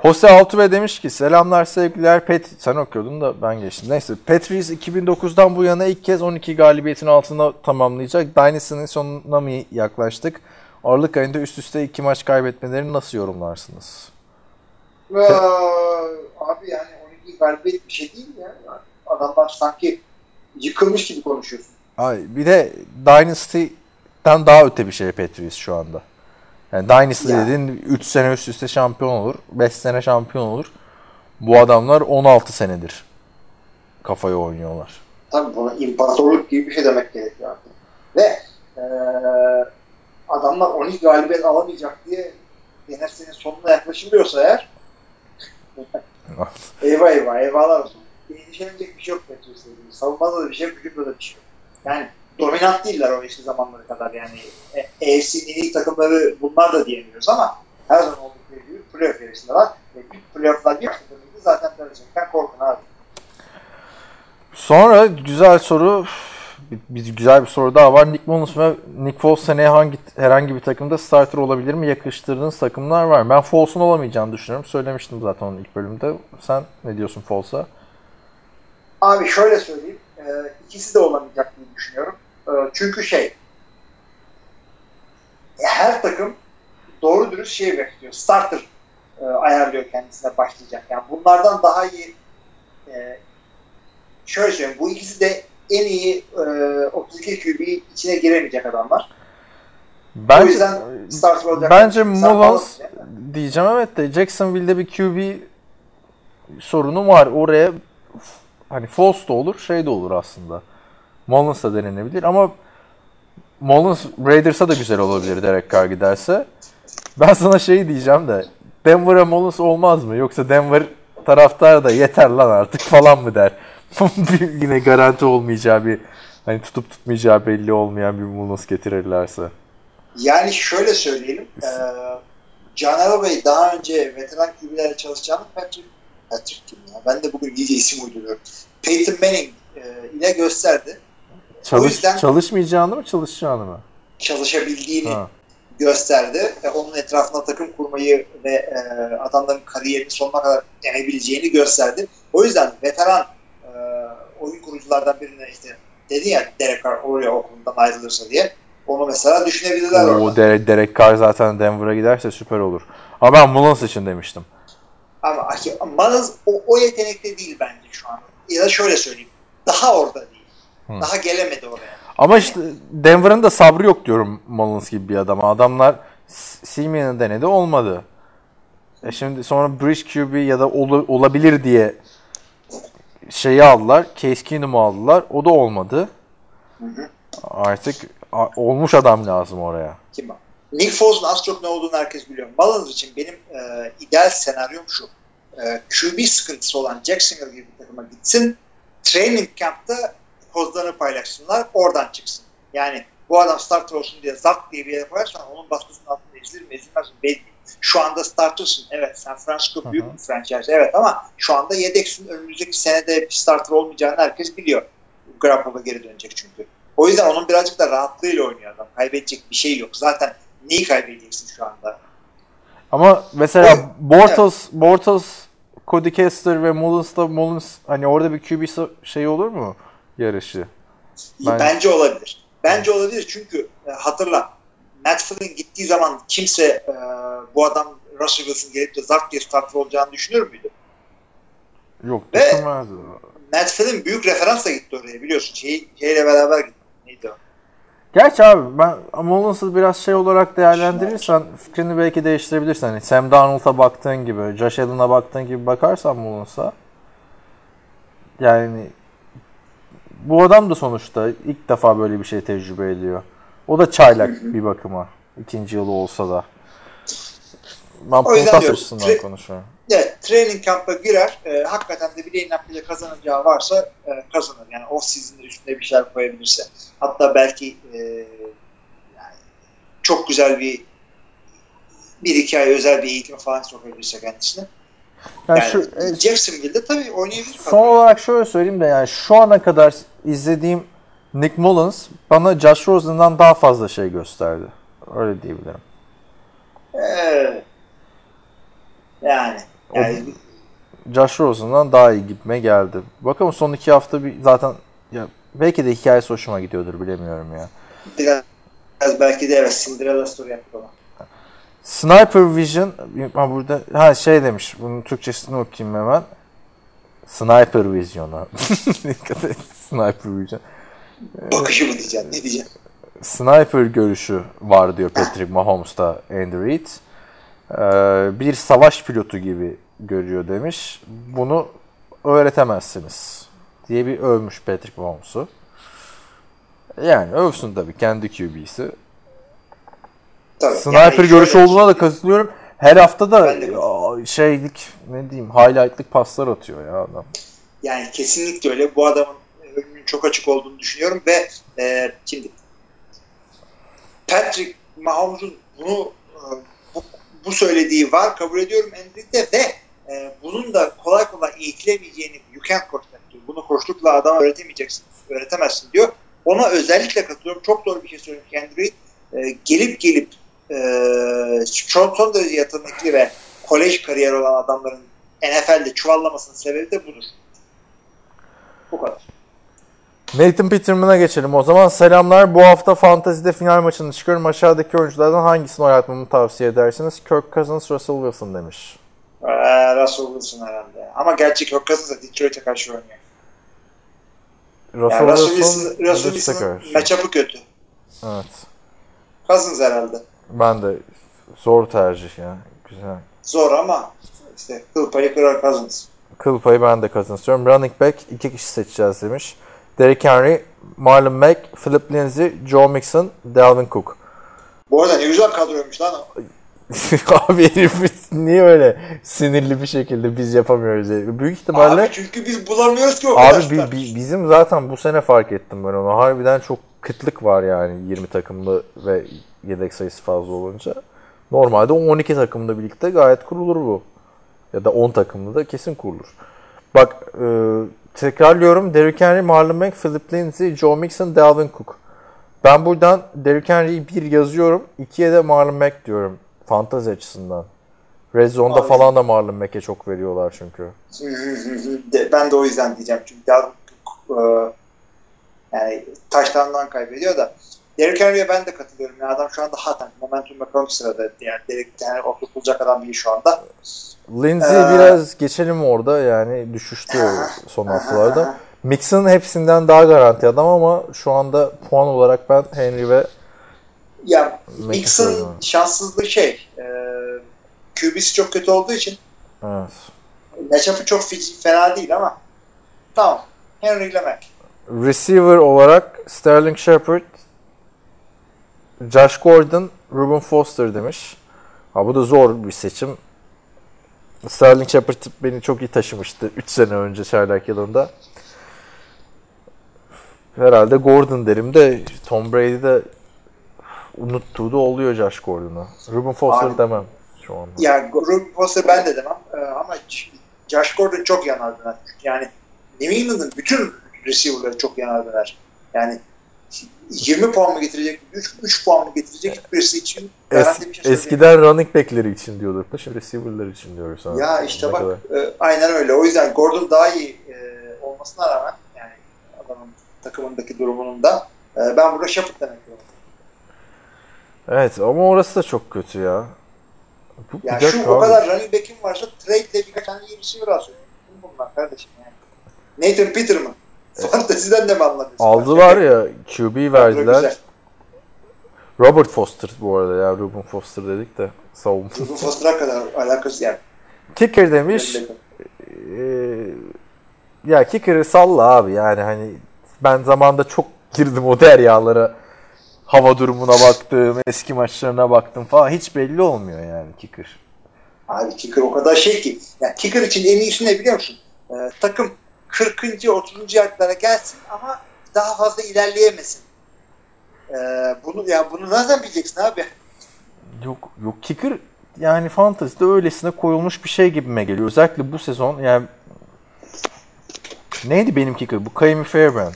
Jose Altuve demiş ki selamlar sevgiler Pet sen okuyordun da ben geçtim. Neyse Patriots 2009'dan bu yana ilk kez 12 galibiyetin altında tamamlayacak. Dynasty'nin sonuna mı yaklaştık? Aralık ayında üst üste iki maç kaybetmelerini nasıl yorumlarsınız? Ee, abi yani 12 galibiyet bir şey değil ya. Yani adamlar sanki yıkılmış gibi konuşuyorsun. Ay bir de Dynasty'den daha öte bir şey Patriots şu anda. Yani Dynasty Ya. dediğin 3 sene üst üste şampiyon olur, 5 sene şampiyon olur. Bu adamlar 16 senedir kafayı oynuyorlar. Tabii buna imparatorluk gibi bir şey demek gerekiyor artık. Ve ee, adamlar 12 galibiyet alamayacak diye NFC'nin sonuna yaklaşılıyorsa eğer eyvah eyvah eyvahlar olsun. Endişelenecek bir şey yok Patriots'la ilgili. Savunmada da bir şey yok, hücumda da bir şey yok. Yani dominant değiller o eski zamanları kadar yani. E, AFC'nin iyi takımları bunlar da diyemiyoruz ama her zaman oldukları gibi playoff yarışındalar. Ve bir playoff'lar bir takımıydı zaten gerçekten korkun abi. Sonra güzel soru, bir, bir güzel bir soru daha var. Nick Mullins ve Nick Foles seneye hangi herhangi bir takımda starter olabilir mi? Yakıştırdığınız takımlar var. Ben Foles'un olamayacağını düşünüyorum. Söylemiştim zaten onun ilk bölümde. Sen ne diyorsun Foles'a? Abi şöyle söyleyeyim. E, ikisi de olamayacak diye düşünüyorum. E, çünkü şey e, her takım doğru dürüst şey bekliyor. Starter e, ayarlıyor kendisine başlayacak. Yani bunlardan daha iyi e, şöyle söyleyeyim. Bu ikisi de en iyi e, 32 QB içine giremeyecek adamlar. o Bence, yüzden starter olacak. bence Mullins diyeceğim evet de Jacksonville'de bir QB sorunu var. Oraya hani Foles da olur, şey de olur aslında. Mullins da denenebilir ama Mullins Raiders'a da güzel olabilir Derek Carr giderse. Ben sana şey diyeceğim de Denver'a Mullins olmaz mı? Yoksa Denver taraftar da yeter lan artık falan mı der? Yine garanti olmayacağı bir hani tutup tutmayacağı belli olmayan bir Mullins getirirlerse. Yani şöyle söyleyelim. E, John Elway daha önce veteran QB'lerle çalışacağını Patrick, Patrick kim ya? Ben de bugün iyice isim uyduruyorum. Peyton Manning e, ile gösterdi. Çalış, yüzden- Çalışmayacağını mı çalışacağını mı? Çalışabildiğini Ha. gösterdi. E, onun etrafında takım kurmayı ve e, adamların kariyerini sonuna kadar denebileceğini gösterdi. O yüzden veteran e, oyun kuruculardan birine işte dedi ya Derek Carr oraya okulundan ayrılırsa diye. Onu mesela düşünebilirler O orada. Derek, Derek Carr zaten Denver'a giderse süper olur. Ama ben Mullins için demiştim. Ama Mullins o, o yetenekte değil bence şu an. Ya da şöyle söyleyeyim. Daha orada değil. Hı. Daha gelemedi oraya. Ama işte Denver'ın da sabrı yok diyorum Mullins gibi bir adama. Adamlar Simeon'ı denedi olmadı. E şimdi sonra Bridge QB ya da ol- olabilir diye şeyi aldılar. Case Keenum'u aldılar. O da olmadı. Artık a- olmuş adam lazım oraya. Kim? Nick Foles'un az çok ne olduğunu herkes biliyor. Mullins için benim e, ideal senaryom şu. E, QB sıkıntısı olan Jacksonville gibi bir takıma gitsin. Training camp'ta kozlarını paylaşsınlar. Oradan çıksın. Yani bu adam starter olsun diye zart diye bir yere koyarsan onun baskısının altında ezilir mi ezilmez mi belli. Şu anda startersın. Evet San Francisco büyük bir franchise. Evet ama şu anda yedeksin. Önümüzdeki senede bir starter olmayacağını herkes biliyor. Garoppolo geri dönecek çünkü. O yüzden onun birazcık da rahatlığıyla oynuyor adam. Kaybedecek bir şey yok. Zaten neyi kaybedeceksin şu anda? Ama mesela Evet. Bortles, Bortles, Cody Kessler ve Mullins'la Mullins hani orada bir QB şey olur mu yarışı? Ben- Bence olabilir. Bence olabilir çünkü e, hatırla Matt Flynn gittiği zaman kimse e, bu adam Russell Wilson gelip de zart diye starter olacağını düşünür müydü? Yok düşünmezdim. Matt Flynn büyük referansla gitti oraya biliyorsun. Şey, şeyle beraber gitti. Neydi o? Gerçi abi ben Mullins'ı biraz şey olarak değerlendirirsen fikrini belki değiştirebilirsin. Hani Sam Darnold'a baktığın gibi, Josh Allen'a baktığın gibi bakarsan Mullins'a yani bu adam da sonuçta ilk defa böyle bir şey tecrübe ediyor. O da çaylak bir bakıma. ikinci yılı olsa da. Ben O yüzden açısından tre- konuşuyorum. Evet, training camp'a girer. E, hakikaten de bileğin hakkıyla kazanacağı varsa e, kazanır. Yani off season'da üstüne bir şeyler koyabilirse. Hatta belki e, yani çok güzel bir bir iki ay özel bir eğitim falan sokabilirse kendisine. Yani Yani şu, e, Jacksonville'de tabii oynayabilir. Son olarak şöyle söyleyeyim de yani şu ana kadar izlediğim Nick Mullins bana Josh Rosen'dan daha fazla şey gösterdi. Öyle diyebilirim. Evet. Yani. yani Josh Rosen'dan daha iyi gitme geldi. Bakalım son iki hafta bir zaten ya belki de hikayesi hoşuma gidiyordur bilemiyorum ya. biraz, biraz belki de evet Cinderella story yaptık ama. Sniper Vision ha burada ha şey demiş. Bunun Türkçesini okuyayım hemen. Sniper Vision'a. Dikkat et. Sniper Vision. Bakışı mı diyeceksin? Ne diyeceksin? sniper görüşü var diyor Patrick Mahomes'ta Andy Reid. Ee, bir savaş pilotu gibi görüyor demiş. Bunu öğretemezsiniz diye bir övmüş Patrick Mahomes'u. Yani övsün tabii kendi QB'si. Tabii. Sniper Yani görüşü olduğuna da katılıyorum. Her hafta da ya, şeylik ne diyeyim highlight'lık paslar atıyor ya adam. Yani kesinlikle öyle. Bu adamın önünün çok açık olduğunu düşünüyorum ve e, şimdi Patrick Mahomes'un bunu e, bu, bu söylediği var kabul ediyorum Endrick'te ve e, bunun da kolay kolay eğitilemeyeceğini you can't coach diyor. Bunu koçlukla adama öğretemeyeceksin, öğretemezsin diyor. Ona özellikle katılıyorum. Çok doğru bir şey söylemiş Endrick. E, gelip gelip son, son derece yetenekli ve kolej kariyeri olan adamların NFL'de çuvallamasının sebebi de budur. Bu kadar. Nathan Peterman'a geçelim o zaman. Selamlar. Bu hafta Fantasy'de final maçını çıkıyorum. Aşağıdaki oyunculardan hangisini oynatmamı tavsiye edersiniz? Kirk Cousins, Russell Wilson demiş. Ee, Russell Wilson herhalde. Ama gerçi Kirk Cousins da Detroit'e karşı oynuyor. Russell, Yani Russell Wilson, Russell Wilson'ın matchup'ı kötü. Evet. Cousins herhalde. Ben de zor tercih ya. Güzel. Zor ama işte kıl payı kırar Cousins. Kıl payı ben de Cousins diyorum. Running back iki kişi seçeceğiz demiş. Derrick Henry, Marlon Mack, Philip Lindsay, Joe Mixon, Dalvin Cook. Bu arada ne güzel kadroymuş lan. Abi herif niye öyle sinirli bir şekilde biz yapamıyoruz diye. Büyük ihtimalle Abi çünkü biz bulamıyoruz ki o. Abi bi- bi- bizim zaten bu sene fark ettim ben onu. Harbiden çok kıtlık var yani 20 takımlı ve yedek sayısı fazla olunca. Normalde 12 takımla birlikte gayet kurulur bu. Ya da 10 takımlı da kesin kurulur. Bak e, tekrarlıyorum. Derrick Henry, Marlon Mack, Philip Lindsay, Joe Mixon, Dalvin Cook. Ben buradan Derrick Henry'i bir yazıyorum. ikiye de Marlon Mack diyorum. Fantazi açısından. Red Zone'da Abi. falan da Marlon Mack'e çok veriyorlar çünkü. Ben de o yüzden diyeceğim çünkü ya, e, yani taştandan kaybediyor da Derrick Henry'e ben de katılıyorum. Yani adam şu anda haten momentum ekonomik sırada. Yani Derrick Henry oturtulacak adam değil şu anda. Lindsey Ee, biraz geçelim orada yani düşüştü son haftalarda. Mixon hepsinden daha garanti adam ama şu anda puan olarak ben Henry ve Ya Mixon şanssızlığı şey e, QB'si çok kötü olduğu için Evet. matchup'ı çok fena değil ama tamam. Henry ile Mac. Receiver olarak Sterling Shepard, Josh Gordon, Ruben Foster demiş. Ha bu da zor bir seçim. Sterling Shepard beni çok iyi taşımıştı 3 sene önce çaylak yılında. Herhalde Gordon derim de Tom Brady'de unuttuğu da oluyor Josh Gordon'u. Ruben Foster Abi. demem şu anda. Ya Ruben Foster ben de demem E, ama Josh Gordon çok yanar döner. Yani New England'ın bütün receiver'ları çok yanar döner. Yani 20 puan mı getirecek, 3, 3 puan mı getirecek birisi için Es- bir şey eskiden running back'leri için diyorduk. Şimdi receiver'lar için diyoruz. Ya işte Ne bak kadar- e, aynen öyle. O yüzden Gordon daha iyi e, olmasına rağmen yani adamın takımındaki durumunun da e, ben burada Shepard demek istiyorum. Evet ama orası da çok kötü ya. Bu, bir şu dakika o abi. kadar running back'in varsa trade'le birkaç tane iyi receiver alsın. Bunlar kardeşim yani? Nathan Peterman. Fanteziden de mi anlamıyorsun? Aldılar ya QB verdiler. Robert Foster bu arada ya Ruben Foster dedik de savunma. Ruben Foster'a kadar alakası yani. Kicker demiş. eee, ya kicker'ı salla abi yani hani ben zamanda çok girdim o deryalara. Hava durumuna baktım, eski maçlarına baktım falan hiç belli olmuyor yani kicker. Abi kicker o kadar şey ki. Yani kicker için en iyisi ne biliyor musun? Ee, takım 40. 30. yardlara gelsin ama daha fazla ilerleyemesin. Ee, bunu ya bunu nereden bileceksin abi? Yok yok kicker yani fantezide öylesine koyulmuş bir şey gibime geliyor. Özellikle bu sezon yani neydi benim kicker? Bu Kaimi Fairbairn.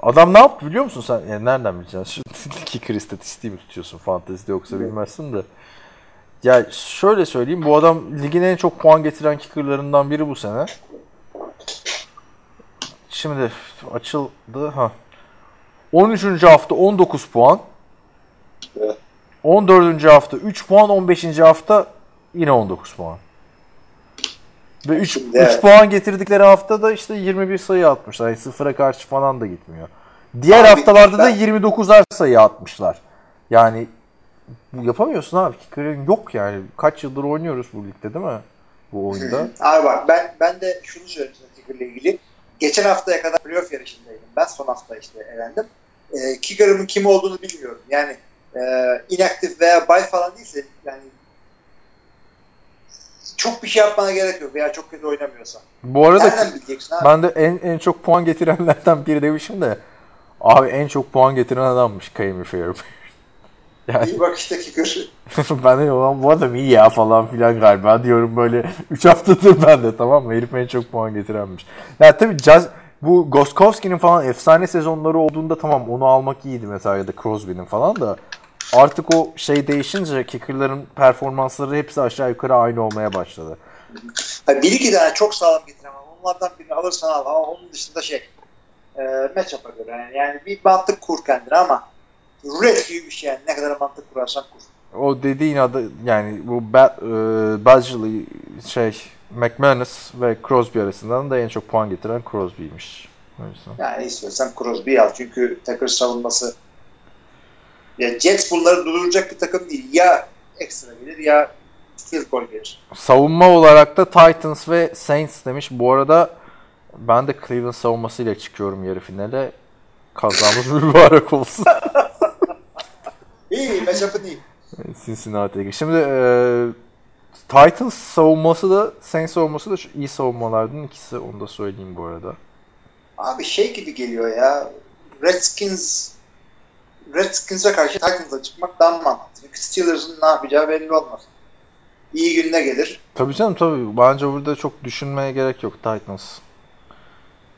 Adam ne yaptı biliyor musun sen? Yani nereden bileceksin? Şu kicker istatistiği mi tutuyorsun fantezide yoksa bilmezsin de. Ya şöyle söyleyeyim bu adam ligin en çok puan getiren kickerlarından biri bu sene. Şimdi açıldı. Ha. 13. hafta 19 puan. Evet. 14. hafta 3 puan, 15. hafta yine 19 puan. Ve 3, Şimdi evet. puan getirdikleri hafta da işte 21 sayı atmışlar. Yani sıfıra karşı falan da gitmiyor. Diğer Abi, haftalarda da ben- 29'ar sayı atmışlar. Yani yapamıyorsun abi. Kicker'ın yok yani. Kaç yıldır oynuyoruz bu ligde değil mi? Bu oyunda. Abi bak ben ben de şunu söyleyeyim kicker'la ilgili. Geçen haftaya kadar playoff yarışındaydım. Ben son hafta işte elendim. Ee, kicker'ımın kim olduğunu bilmiyorum. Yani e, inaktif veya bay falan değilse yani çok bir şey yapmana gerek yok veya çok kötü oynamıyorsa. Bu arada Nereden bileceksin abi? ben de en en çok puan getirenlerden biri demişim de abi en çok puan getiren adammış Kaimi Fairbairn. Yani İyi bak işte kicker. ben de ulan bu adam iyi ya falan filan galiba diyorum böyle 3 haftadır ben de tamam mı? Herif en çok puan getirenmiş. Ya tabii Jazz, bu Goskowski'nin falan efsane sezonları olduğunda tamam onu almak iyiydi mesela ya da Crosby'nin falan da artık o şey değişince kicker'ların performansları hepsi aşağı yukarı aynı olmaya başladı. Bir iki tane çok sağlam getiremem. Onlardan birini alırsan al ama onun dışında şey e, matchup'a göre yani, yani bir mantık kur kendine ama rulet gibi bir şey yani ne kadar mantık kurarsan kur. O dediğin adı yani bu e, Badgley şey McManus ve Crosby arasından da en çok puan getiren Crosby'ymiş. Yani istiyorsan Crosby'yi al çünkü Packers savunması ya Jets bunları durduracak bir takım değil. Ya ekstra gelir ya field goal gelir. Savunma olarak da Titans ve Saints demiş. Bu arada ben de Cleveland savunmasıyla çıkıyorum yarı finale. Kazamız mübarek olsun. İyi matchup'ın iyi. Cincinnati'ye. Şimdi e, Titans savunması da Saints savunması da iyi savunmalardan ikisi onu da söyleyeyim bu arada. Abi şey gibi geliyor ya Redskins Redskins'e karşı Titans'a çıkmak daha mantıklı. Çünkü Steelers'ın ne yapacağı belli olmaz. İyi gününe gelir. Tabii canım tabii. Bence burada çok düşünmeye gerek yok Titans.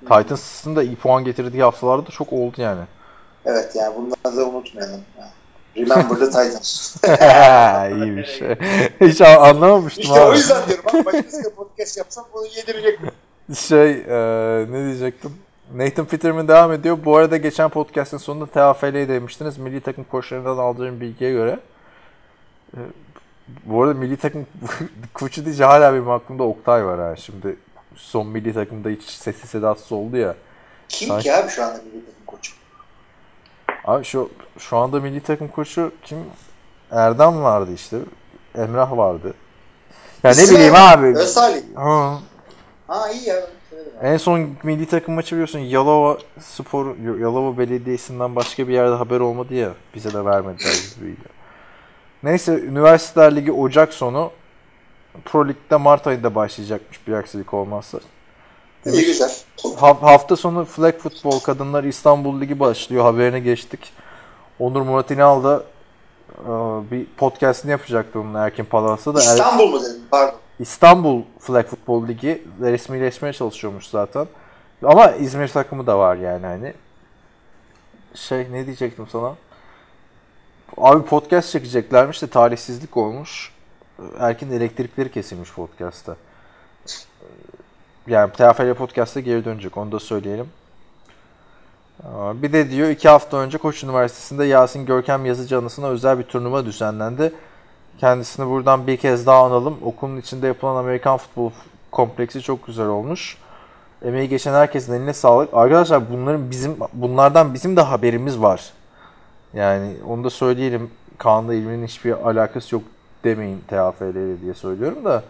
Titans'ın da iyi puan getirdiği haftalarda da çok oldu yani. Evet yani bunları da unutmayalım. Remember the Titans. İyiymiş. Hiç anlamamıştım işte abi. o yüzden diyorum. Bak başkasıyla podcast yapsam bunu yedirecek. Şey e, ne diyecektim? Nathan Peterman devam ediyor. Bu arada geçen podcast'ın sonunda TFL'yi demiştiniz. Milli takım koçlarından aldığım bilgiye göre e, bu arada milli takım koçu deyince hala benim aklımda Oktay var ha. Şimdi son milli takımda hiç sessiz sedasız oldu ya. Kim Sanki- ki abi şu anda milli takım koçu? Abi şu şu anda milli takım koçu kim? Erdem vardı işte. Emrah vardı. Ya ne bileyim abi. Özsalih. Ha. Ha iyi ya. En son milli takım maçı biliyorsun Yalova Spor, Yalova Belediyesi'nden başka bir yerde haber olmadı ya. Bize de vermediler bilgi. Neyse Üniversiteler Ligi Ocak sonu Pro Lig'de Mart ayında başlayacakmış bir aksilik olmazsa. İyi güzel. Ha- hafta sonu Flag Futbol Kadınlar İstanbul Ligi başlıyor. Haberine geçtik. Onur Murat İnal da e, bir podcastini yapacaktı onun Erkin Palas'ta da. Er- İstanbul mu dedim? Pardon. İstanbul Flag Futbol Ligi resmileşmeye çalışıyormuş zaten. Ama İzmir takımı da var yani hani. Şey ne diyecektim sana? Abi podcast çekeceklermiş de talihsizlik olmuş. Erkin elektrikleri kesilmiş podcast'ta. Yani TFL podcast'a geri dönecek onu da söyleyelim. Bir de diyor iki hafta önce Koç Üniversitesi'nde Yasin Görkem Yazıcı anısına özel bir turnuva düzenlendi. Kendisini buradan bir kez daha analım. Okulun içinde yapılan Amerikan futbol kompleksi çok güzel olmuş. Emeği geçen herkesin eline sağlık. Arkadaşlar bunların bizim bunlardan bizim de haberimiz var. Yani onu da söyleyelim. Kaan'la ilminin hiçbir alakası yok demeyin TFL ile diye söylüyorum da.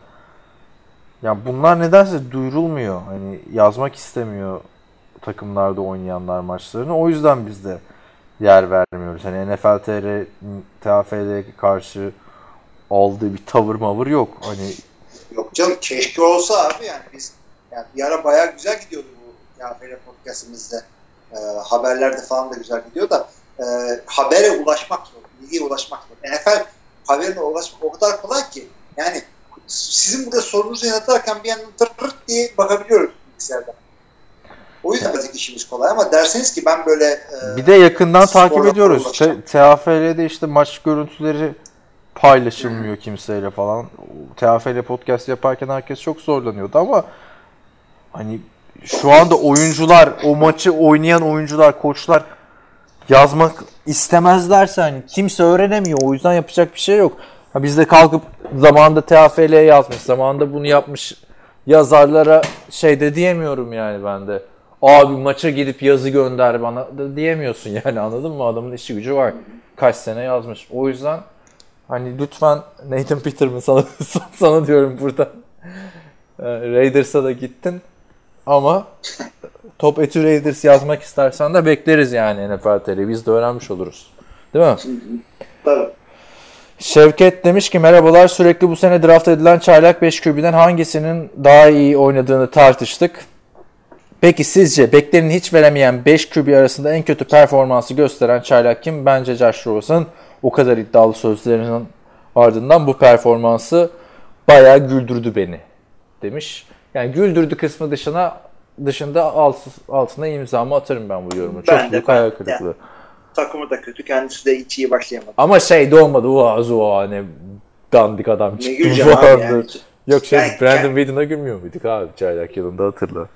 Ya bunlar nedense duyurulmuyor. Hani yazmak istemiyor takımlarda oynayanlar maçlarını. O yüzden biz de yer vermiyoruz. Hani NFL TR, TFL'ye karşı aldığı bir tavır mavır yok. Hani Yok canım keşke olsa abi yani biz yani bir ara bayağı güzel gidiyordu bu Yafere podcastimizde. Ee, haberlerde falan da güzel gidiyor da e, habere ulaşmak zor, bilgiye ulaşmak zor. NFL haberine ulaşmak o kadar kolay ki yani sizin burada sorunuzu yanıtlarken bir yandan tırırt diye bakabiliyoruz bilgisayardan. O yüzden birazcık işimiz kolay ama derseniz ki ben böyle e, bir de yakından takip ediyoruz. ulaşacağım. T- TFL'de işte maç görüntüleri paylaşılmıyor kimseyle falan. TFL podcast yaparken herkes çok zorlanıyordu ama hani şu anda oyuncular, o maçı oynayan oyuncular, koçlar yazmak istemezlerse hani kimse öğrenemiyor. O yüzden yapacak bir şey yok. Ha biz de kalkıp zamanında TFL yazmış, zamanında bunu yapmış yazarlara şey de diyemiyorum yani ben de. Abi maça gidip yazı gönder bana da diyemiyorsun yani anladın mı? Adamın işi gücü var. Kaç sene yazmış. O yüzden hani lütfen Nathan Peterman sana, sana diyorum burada. Ee, Raiders'a da gittin ama Top Etü Raiders yazmak istersen de bekleriz yani NFL TR'yi. Biz de öğrenmiş oluruz. Değil mi? tabii. Şevket demiş ki merhabalar sürekli bu sene draft edilen çaylak 5 QB'den hangisinin daha iyi oynadığını tartıştık. Peki sizce beklerini hiç veremeyen 5 QB arasında en kötü performansı gösteren çaylak kim? Bence Josh Rosen. O kadar iddialı sözlerinin ardından bu performansı bayağı güldürdü beni demiş. Yani güldürdü kısmı dışına dışında alt, altına imzamı atarım ben bu yorumu. Çok Ben de, büyük ben hayal de. kırıklığı. Takımı da kötü. Kendisi de hiç iyi başlayamadı. Ama şey de olmadı. Oha Zoa ne dandik adam Ne çıktı. güleceğim abi falan. yani. Yok şey Yani- Brandon Whedon'a gülmüyor muyduk abi çaylak yılında hatırla.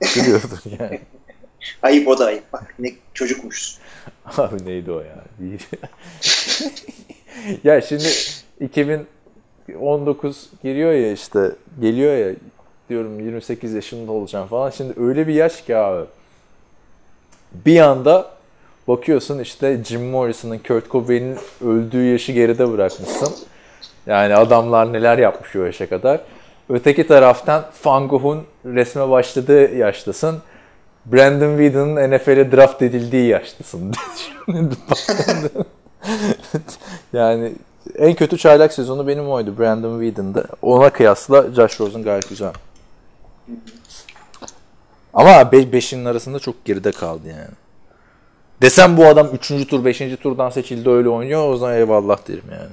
Gülüyordun yani. Ayıp o da ayıp. Bak ne çocukmuşuz. Abi neydi o ya? ya şimdi 2019 giriyor ya işte geliyor ya diyorum 28 yaşında olacağım falan. Şimdi öyle bir yaş ki abi. Bir anda bakıyorsun işte Jim Morrison'ın Kurt Cobain'in öldüğü yaşı geride bırakmışsın. Yani adamlar neler yapmış o yaşa kadar. Öteki taraftan Van resme başladığı yaştasın. Brandon Whedon'ın NFL'e draft edildiği yaştasın. yani en kötü çaylak sezonu benim oydu Brandon Whedon'da. Ona kıyasla Josh Rosen gayet güzel. Ama 5'inin arasında çok geride kaldı yani. Desem bu adam 3. tur 5. turdan seçildi öyle oynuyor o zaman eyvallah derim yani.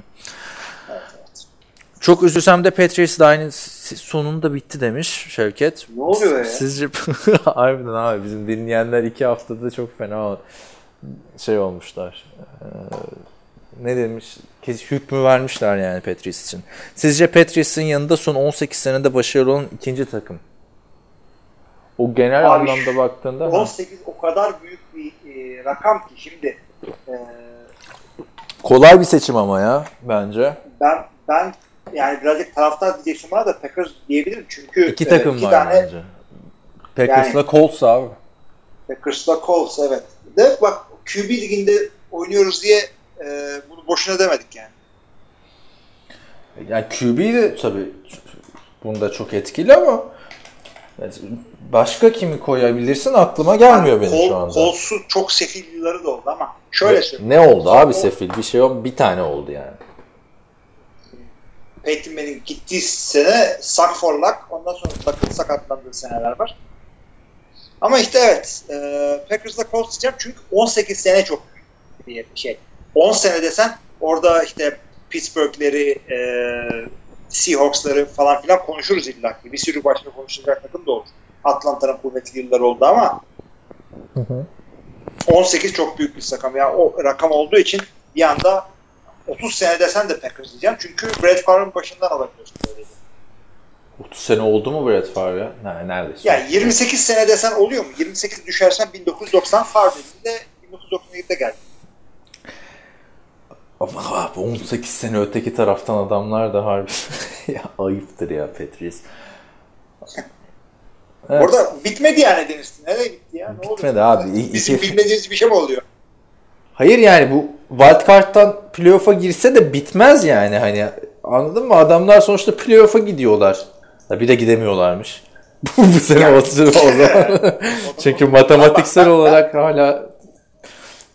Çok üzülsem de Patriots da aynı "Si- sonunda bitti demiş Şevket. Ne oluyor ya? Sizce harbiden abi bizim dinleyenler iki haftada çok fena şey olmuşlar. Ee, ne demiş? Kes hükmü vermişler yani Patrice için. Sizce Patrice'in yanında son 18 senede başarılı olan ikinci takım? O genel Abi, anlamda baktığında ha, 18 o kadar büyük bir e, rakam ki şimdi e, kolay bir seçim ama ya bence. ben ben yani birazcık taraftar diyeceksin bana da Packers diyebilirim çünkü İki e, takım iki var tane bence. Packers'la Colts abi. Packers'la Colts evet. De bak QB liginde oynuyoruz diye e, bunu boşuna demedik yani. Yani QB de tabii bunda çok etkili ama yani başka kimi koyabilirsin aklıma gelmiyor benim Col- şu anda. Colts'un çok sefil yılları da oldu ama şöyle söyleyeyim. Ne oldu abi O- sefil? Bir şey yok. Bir tane oldu yani. Peyton Manning gittiği sene suck for luck. Ondan sonra sakın sakatlandığı seneler var. Ama işte evet. E, Packers'la Colts diyeceğim çünkü 18 sene çok bir şey. 10 sene desen orada işte Pittsburgh'leri, e, Seahawks'ları falan filan konuşuruz illa ki. Bir sürü başka konuşulacak takım da olur. Atlanta'nın kuvvetli yılları oldu ama 18 çok büyük bir rakam. Yani o rakam olduğu için bir anda 30 sene desen de Packers diyeceğim. Çünkü Brett Favre'ın başından alabiliyorsun böyle. 30 sene oldu mu Brett Favre ya? Ne, neredeyse. Yani 28 sene desen oluyor mu? 28 düşersen 1990 Favre'de 1997'de geldi. Ama abi 18 sene öteki taraftan adamlar da harbi ya ayıptır ya Patrice. Evet. Orada bitmedi yani Deniz. Nereye gitti ya? Ne Bitmedi oluyor? abi. İ- Bizim iki- bilmediğimiz bir şey mi oluyor? Hayır yani bu wildcard'dan playoff'a girse de bitmez yani hani anladın mı? Adamlar sonuçta playoff'a gidiyorlar. Bir de gidemiyorlarmış. bu sene olsun o zaman. Çünkü matematiksel olarak hala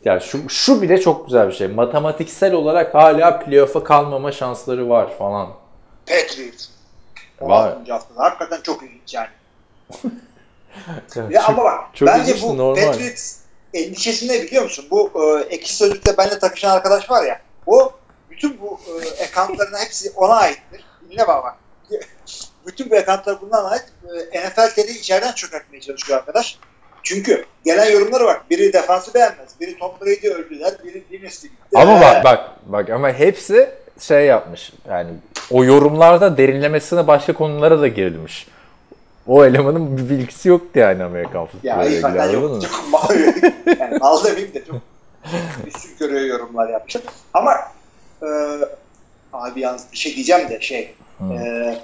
ya şu, şu bile çok güzel bir şey. Matematiksel olarak hala playoff'a kalmama şansları var falan. Patriots. Var. 16. haftada. Hakikaten çok ilginç yani. Ya çok- ama bak çok bence bu normal. Patriots endişesi ne biliyor musun? Bu e, ekşi sözlükte benimle takışan arkadaş var ya o bütün bu e, accountların hepsi ona aittir. Dinle bak. bütün bu accountlar bundan ait. E, NFL TV'yi içeriden çökertmeye çalışıyor arkadaş. Çünkü gelen yorumlara bak. Biri defansı beğenmez. Biri Tom Brady öldüler. Biri Dynasty gitti. Ama bak bak bak ama hepsi şey yapmış. Yani o yorumlarda derinlemesine başka konulara da girilmiş. O elemanın bir bilgisi yoktu yani Amerikan Ya futboluyla ilgili hakikaten anladın yok. Çok mal yani mal demeyeyim de çok üstün körüye yorumlar yapmışım. Ama e, abi yalnız bir şey diyeceğim de şey Hı. e,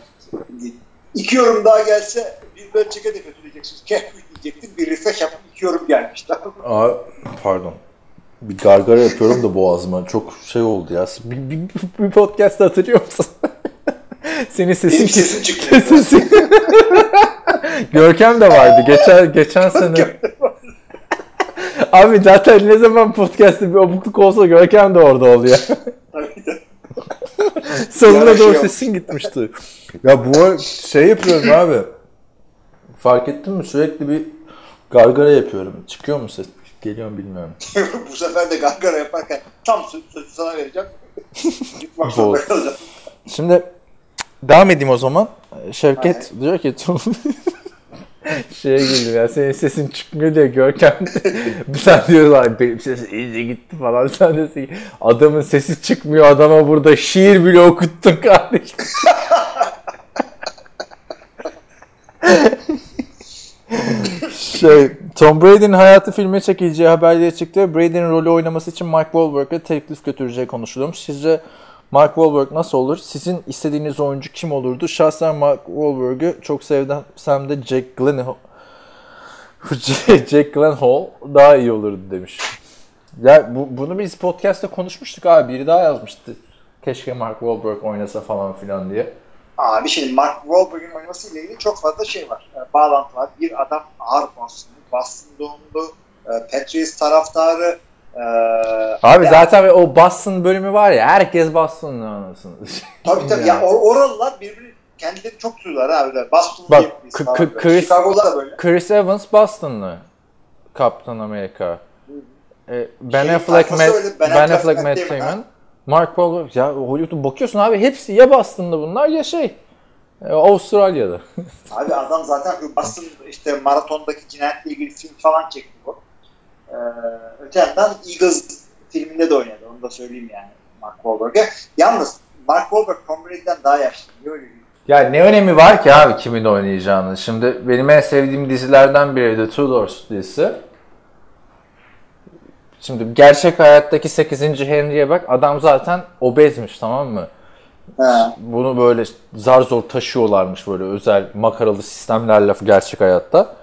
iki yorum daha gelse bir Belichick'e de kötüleyeceksiniz. Kendi diyecektim. Bir refresh yapıp iki yorum gelmiş. Tamam? Aa, pardon. Bir gargara yapıyorum da boğazıma. Çok şey oldu ya. Bir, bir, bir podcast hatırlıyor musun? Senin sesin Benim sesim çıkıyor. sesin- Görkem de vardı. Geçen geçen sene. Abi zaten ne zaman podcast'te bir obukluk olsa Görkem de orada oluyor. Sonuna doğru sesin gitmişti. Ya bu şey yapıyorum abi. Fark ettin mi? Sürekli bir gargara yapıyorum. Çıkıyor mu ses? Geliyor mu bilmiyorum. Bu sefer de gargara yaparken tam sözü sana vereceğim. Gitmek Doğru. zorunda kalacağım. Şimdi devam edeyim o zaman. Şevket diyor ki şeye güldüm ya senin sesin çıkmıyor diye Görkem sen diyorlar benim sesim iyice gitti falan sen ki adamın sesi çıkmıyor adama burada şiir bile okuttun kardeşim. şey, Tom Brady'nin hayatı filme çekileceği haberleri çıktı. Brady'nin rolü oynaması için Mike Wahlberg'e teklif götüreceği konuşuluyormuş. Sizce Mark Wahlberg nasıl olur? Sizin istediğiniz oyuncu kim olurdu? Şahsen Mark Wahlberg'ü çok sevsem de Jack Gyllenhaal Jack Gyllenhaal daha iyi olurdu demiş. Ya bu, bunu biz podcast'te konuşmuştuk abi. Biri daha yazmıştı. Keşke Mark Wahlberg oynasa falan filan diye. Abi şimdi Mark Wahlberg'in oynamasıyla ilgili çok fazla şey var. E, bağlantı var. Bir adam ağır Boston'lu, Boston doğumlu, e, Patriots taraftarı. E, Abi ya- zaten o Boston bölümü var ya herkes Boston'lı anasını. Tabii tabii. Ya, or- oralılar birbirini kendileri çok duyuyorlar öyle. Boston'lu Bak, böyle. Chris- Chicago'da da böyle. Chris Evans Boston'lı. Kaptan Amerika. E, ben Şey, Affleck, Matt, öyle, Ben Ben Affleck, Matt Damon. Mark Wahlberg. Ya Hollywood'a bakıyorsun abi hepsi ya Boston'lı bunlar ya şey. E, Avustralya'da. Abi adam zaten Boston işte maratondaki cinayetle ilgili film falan çekti bu. Ee, öte yandan Eagles filminde de oynadı. Onu da söyleyeyim yani Mark Wahlberg'e. Yalnız Mark Wahlberg Tom Brady'den daha yaşlı. Niye öyle? Ya ne önemi var ki abi kimin oynayacağını? Şimdi benim en sevdiğim dizilerden biri de Tudors dizisi. Şimdi gerçek hayattaki 8. Henry'e bak adam zaten obezmiş tamam mı? Ha. Bunu böyle zar zor taşıyorlarmış böyle özel makaralı sistemlerle gerçek hayatta.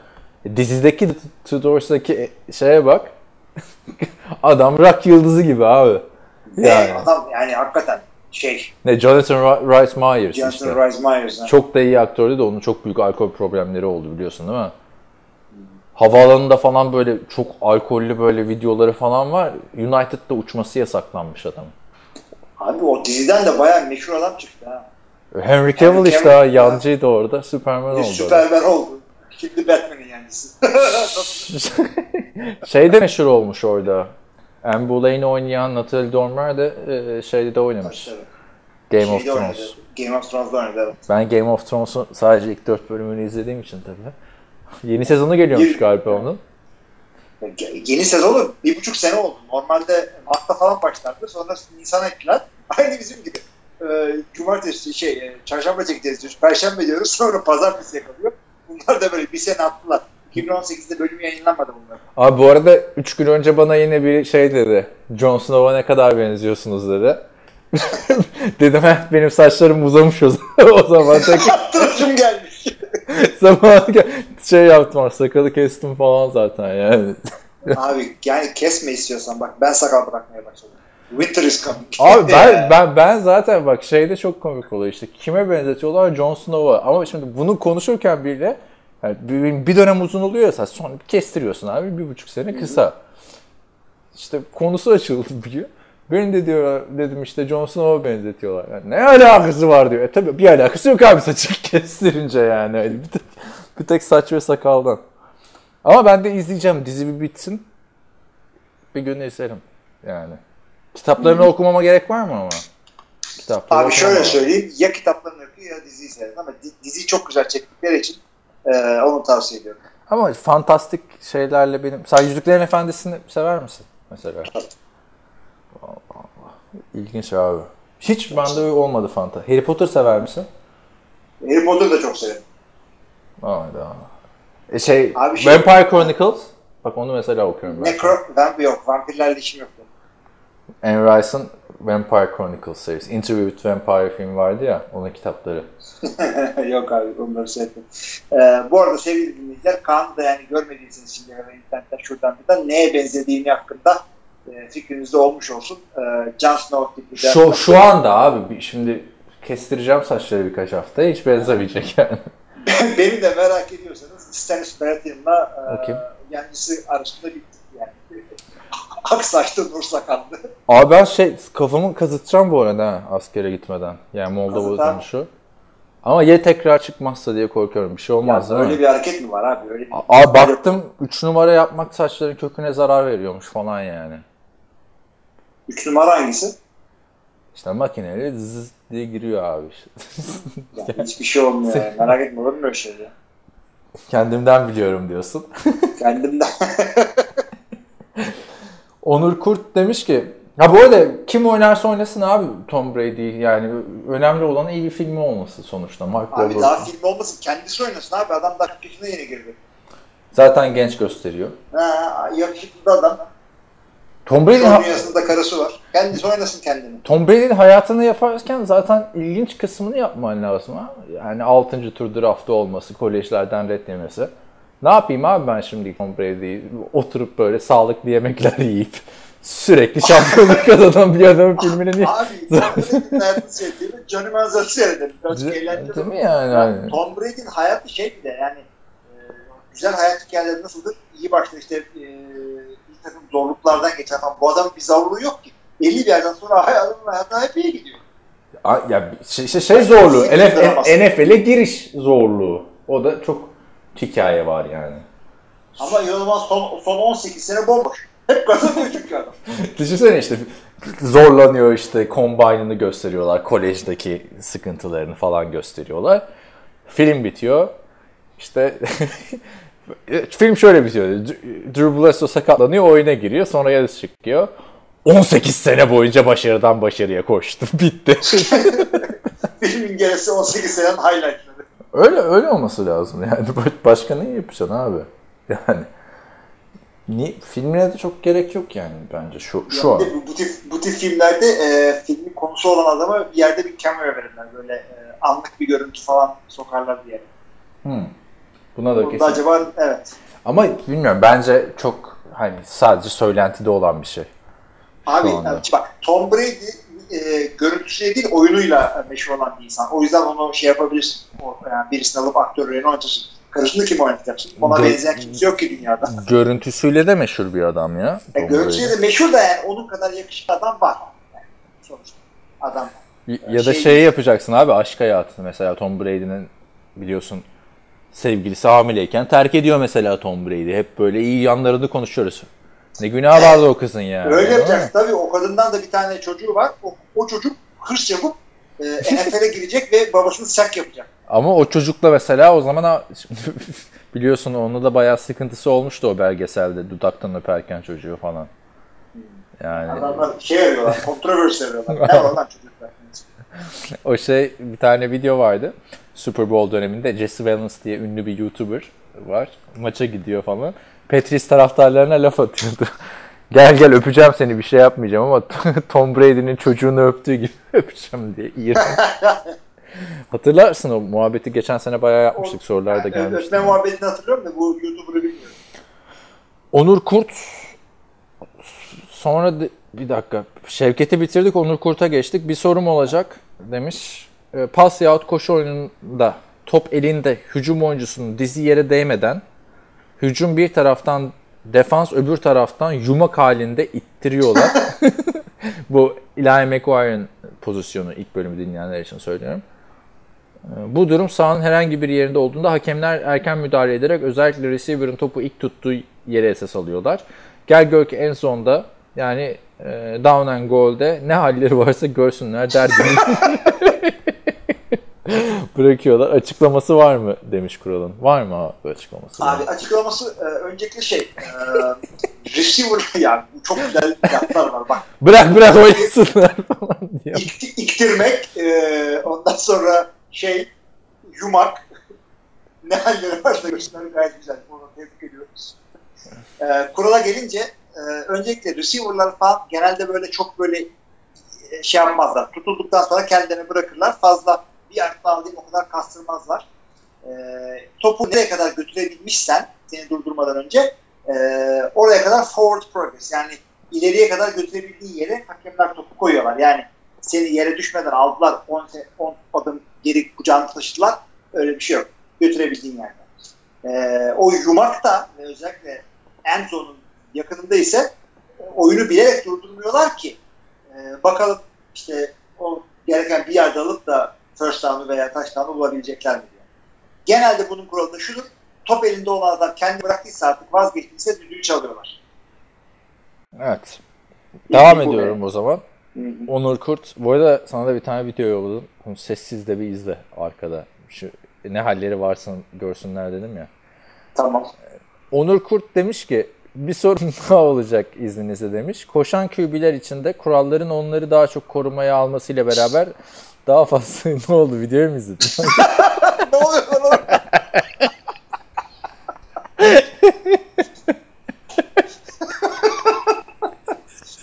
E, Dizideki Tudors'daki şeye bak. adam rock yıldızı gibi abi. Yani. adam yani hakikaten şey Ne Jonathan Ri- Rhys Meyers Jonathan işte. Rhys Meyers. ha. Çok da iyi aktördü de onun çok büyük alkol problemleri oldu biliyorsun değil mi? Havaalanında falan böyle çok alkollü böyle videoları falan var. United'da uçması yasaklanmış adam. Abi o diziden de bayağı meşhur adam çıktı ha. Henry Cavill Henry işte Cavill- yancıydı orada. Superman oldu. Superman oldu. Şimdi Batman'in yancısı. şey de meşhur olmuş orada. Anne Boleyn oynayan Natalie Dormer de e, şeyde de oynamış. Game of oynadı. Thrones. Game of Thrones'da oynadı evet. Ben Game of Thrones'un sadece ilk dört bölümünü izlediğim için tabii. Yeni sezonu geliyormuş galiba onun. Yeni sezonu bir buçuk sene oldu. Normalde Mart'ta falan başlardı. Sonra Nisan'a ekler. Aynı bizim gibi. Ee, cumartesi şey, e, çarşamba çekeceğiz diyoruz. Perşembe diyoruz. Sonra pazartesi yakalıyor. Bunlar da böyle bir sene attılar. 2018'de bölüm yayınlanmadı bunlar. Abi bu arada 3 gün önce bana yine bir şey dedi. Jon Snow'a ne kadar benziyorsunuz dedi. Dedim "Heh, benim saçlarım uzamış o zaman. o zaman tek Tıraşım gelmiş. zaman şey yaptım sakalı kestim falan zaten yani. Abi yani kesme istiyorsan bak ben sakal bırakmaya başladım. Winter is coming. Abi ben, ben ben zaten bak şeyde çok komik oluyor işte kime benzetiyorlar Jon Snow'a ama şimdi bunu konuşurken bile yani bir, dönem uzun oluyor ya saç, sonra kestiriyorsun abi bir buçuk sene kısa. İşte konusu açıldı diyor. Beni de diyor dedim işte Jon Snow'a benzetiyorlar. Yani ne alakası var diyor. E tabii bir alakası yok abi saçı kestirince yani. Öyle bir, tek, bir tek saç ve sakaldan. Ama ben de izleyeceğim. Dizi bir bitsin. Bir gün izlerim yani. Kitaplarını okumama gerek var mı ama? Kitapları Abi şöyle söyleyeyim. Ya kitaplarını okuyor ya diziyi seyredin ama di- diziyi çok güzel çektikleri için e, onu tavsiye ediyorum. Ama fantastik şeylerle benim... Sen Yüzüklerin Efendisi'ni sever misin mesela? Allah Allah. İlginç abi. Hiç bende olmadı fanta. Harry Potter sever misin? Harry Potter'ı da çok severim. Hayda. E şey, Abi şey- Vampire Chronicles. Bak onu mesela okuyorum ben. Necro, vampir yok. Vampirlerle işim yok. Anne Rice'ın Vampire Chronicles serisi. Interview with Vampire film vardı ya, onun kitapları. yok abi onları seyrettim. Ee, bu arada sevgili dinleyiciler Kaan'ı da yani görmediyseniz şimdiye kadar internetten şuradan buradan neye benzediğini hakkında e, fikrinizde olmuş olsun. Ee, Jon Snow tipi de- Şu, şu anda abi bir- şimdi kestireceğim saçları birkaç hafta hiç benzemeyecek yani. Beni de merak ediyorsanız Stannis Baratheon'la e, Bakayım. yancısı arasında bir yani ak saçlı nur sakallı. Abi ben şey kafamı kazıtacağım bu arada askere gitmeden. Yani Moldova dönüşü. Ama ya tekrar çıkmazsa diye korkuyorum. Bir şey olmaz Ya değil öyle mi? bir hareket mi var abi? Öyle bir... Abi baktım 3 numara yapmak saçların köküne zarar veriyormuş falan yani. Üç numara hangisi? İşte makineyle zzz diye giriyor abi. Ya hiçbir şey olmuyor yani. Merak etme olur mu öyle şey ya? Kendimden biliyorum diyorsun. Kendimden. Onur Kurt demiş ki Ha bu arada kim oynarsa oynasın abi Tom Brady yani önemli olan iyi bir filmi olması sonuçta. Mark abi Wahlberg. daha film olmasın. Kendisi oynasın abi. Adam daha 40 yaşına yeni girdi. Zaten genç gösteriyor. Ha, yakışıklı da adam. Tom Brady Son dünyasında karısı var. Kendisi oynasın kendini. Tom Brady'nin hayatını yaparken zaten ilginç kısmını yapman lazım ha. Yani 6. tur draftta olması, kolejlerden red yemesi. Ne yapayım abi ben şimdi Tom Brady'yi oturup böyle sağlıklı yemekler yiyip sürekli şampiyonluk kazanan bir adamın filmini niye... Abi sevdiğimi Johnny Manziel'i seyredelim. Birazcık eğlenceli. Değil mi yani? Ya, Hani- Tom Brady'nin hayatı şey bir de yani e, güzel hayat hikayeleri nasıldır? İyi başta işte e, bir takım zorluklardan geçen ama bu adamın bir zorluğu yok ki. Belli bir yerden sonra hayatının hayatı hep iyi gidiyor. A- Ya şey, şey, şey zorluğu, NFL, NFL'e giriş zorluğu. O da çok hikaye var yani. Ama inanılmaz son, son 18 sene bomboş. Hep kazanıyor çünkü adam. Düşünsene işte zorlanıyor işte combine'ını gösteriyorlar. Kolejdeki sıkıntılarını falan gösteriyorlar. Film bitiyor. İşte film şöyle bitiyor. Drew Bledsoe sakatlanıyor, oyuna giriyor. Sonra yarış çıkıyor. 18 sene boyunca başarıdan başarıya koştu. Bitti. Filmin gerisi 18 senenin highlightları. Öyle öyle olması lazım yani. Başka ne yapacaksın abi? Yani Ni, filmine de çok gerek yok yani bence şu şu Ya an. bir bu, bu, tip, bu tip filmlerde e, filmin konusu olan adama bir yerde bir cameo verirler. Böyle e, anlık bir görüntü falan sokarlar diye. Hmm. Buna da kesin. acaba evet. Ama bilmiyorum bence çok hani sadece söylentide olan bir şey. Abi yani bak Tom Brady e, görüntüsüyle değil oyunuyla meşhur olan bir insan. O yüzden onu şey yapabilirsin. O, yani birisini alıp aktörlerini oynatırsın. Karısını kim oynatacaksın? Ona Gö- benzeyen kimse yok ki dünyada. Görüntüsüyle de meşhur bir adam ya. E, görüntüsüyle de meşhur da yani onun kadar yakışıklı adam var. Yani sonuçta adam. Ya da şey- şeyi yapacaksın abi aşk hayatı mesela Tom Brady'nin biliyorsun sevgilisi hamileyken terk ediyor mesela Tom Brady. Hep böyle iyi yanlarını konuşuyoruz. Ne günah vardı o kızın ya. Öyle yapacaksın. Tabii o kadından da bir tane çocuğu var. O, o çocuk hırs yapıp e, NFL'e girecek ve babasını sak yapacak. Ama o çocukla mesela o zaman biliyorsun onunla da bayağı sıkıntısı olmuştu o belgeselde dudaktan öperken çocuğu falan. Yani Adamlar şey arıyorlar, controversy arıyorlar. Ne var lan çocuklar? o şey bir tane video vardı. Super Bowl döneminde Jesse Valens diye ünlü bir YouTuber var. Maça gidiyor falan. Patriots taraftarlarına laf atıyordu. gel gel öpeceğim seni bir şey yapmayacağım ama Tom Brady'nin çocuğunu öptüğü gibi öpeceğim diye. İğrenç. Hatırlarsın o muhabbeti geçen sene bayağı yapmıştık sorularda Yani gelmişti. Öpme muhabbetini hatırlıyorum da bu YouTuber'ı bilmiyorum. Onur Kurt sonra bir dakika Şevket'i bitirdik Onur Kurt'a geçtik. Bir sorum olacak demiş. E, Pas yahut koşu oyununda top elinde hücum oyuncusunun dizi yere değmeden hücum bir taraftan defans öbür taraftan yumak halinde ittiriyorlar. Bu Eli McGuire'ın pozisyonu ilk bölümü dinleyenler için söylüyorum. E, Bu durum sahanın herhangi bir yerinde olduğunda hakemler erken müdahale ederek özellikle receiver'ın topu ilk tuttuğu yere esas alıyorlar. Gel gör ki en sonda yani e, down and goal'de ne halleri varsa görsünler der gibi bırakıyorlar. Açıklaması var mı demiş kuralın. Var mı abi açıklaması? Abi açıklaması e, öncelikle şey e, receiver yani çok güzel laflar var bak. Bırak bırak oynasınlar falan diyor. İkti, iktirmek e, ondan sonra şey yumak ne halleri varsa göstermek gayet güzel. Onu tebrik ediyoruz. E, kurala gelince e, öncelikle receiver'lar falan genelde böyle çok böyle e, şey yapmazlar. Tutulduktan sonra kendilerini bırakırlar. Fazla bir yard daha değil o kadar kastırmazlar. E, topu nereye kadar götürebilmişsen seni durdurmadan önce e, oraya kadar forward progress yani ileriye kadar götürebildiği yere hakemler topu koyuyorlar. Yani seni yere düşmeden aldılar 10 10 adım geri kucağını taşıdılar. Öyle bir şey yok. Götürebildiğin yerde. Ee, o yumak da ve özellikle end zone'un yakınında ise e, oyunu bilerek durdurmuyorlar ki e, bakalım işte o gereken bir yerde alıp da first down'u veya touchdown'u bulabilecekler mi diyor. Genelde bunun kuralı da şudur. Top elinde olan adam kendi bıraktıysa artık vazgeçtiyse düdüğü çalıyorlar. Evet. Devam İlk bu ediyorum o zaman. Onur Kurt. Bu arada sana da bir tane video yolladım. Bunu sessiz de bir izle arkada. Şu ne halleri varsa görsünler dedim ya. Tamam. Onur Kurt demiş ki bir sorun daha olacak izninizle demiş. Koşan QB'ler içinde kuralların onları daha çok korumaya almasıyla beraber daha fazla ne oldu videoyu mu izledin? ne oluyor lan orada?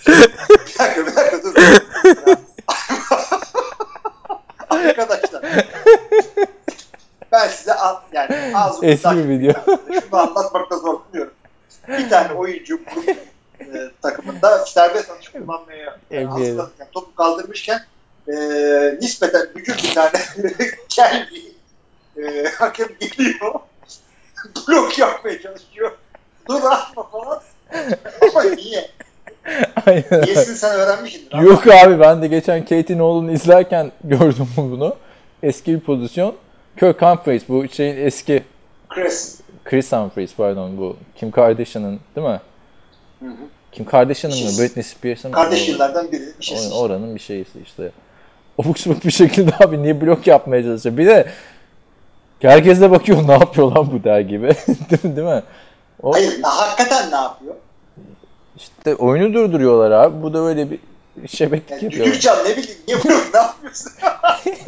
bir dakika bir dakika dur. Arkadaşlar. Ben size al, yani ağzımı Eski bir video. Şunu anlatmakta zorlanıyorum. Bir tane oyuncu bu e, takımında serbest atış kullanmaya e, NBA. hazırlanırken topu kaldırmışken nispeten büyük bir tane kel bir e, hakem geliyor. Blok yapmaya çalışıyor. Dur atma falan. Ama niye? Aynen. Niyesini sen öğrenmişsindir. Yok abi ben de geçen Katie Nolan'ı izlerken gördüm bunu. Eski bir pozisyon. Kirk Humphries bu şeyin eski Chris. Chris Humphries pardon bu Kim Kardashian'ın değil mi? Hı hı. Kim Kardashian'ın mı? Şiz. Britney Spears'ın mı? Kardeş yıllardan biri. Bir şey Or- oranın bir şeysi işte. Obuk subuk bir şekilde abi niye blok yapmaya çalışıyor? Bir de Herkes de bakıyor ne yapıyor lan bu der gibi. değil, mi, değil mi? O, Hayır hakikaten ne yapıyor? işte oyunu durduruyorlar abi. Bu da öyle bir şebeklik Yani yapıyor. düdük çal ne bileyim niye bunu ne yapıyorsun?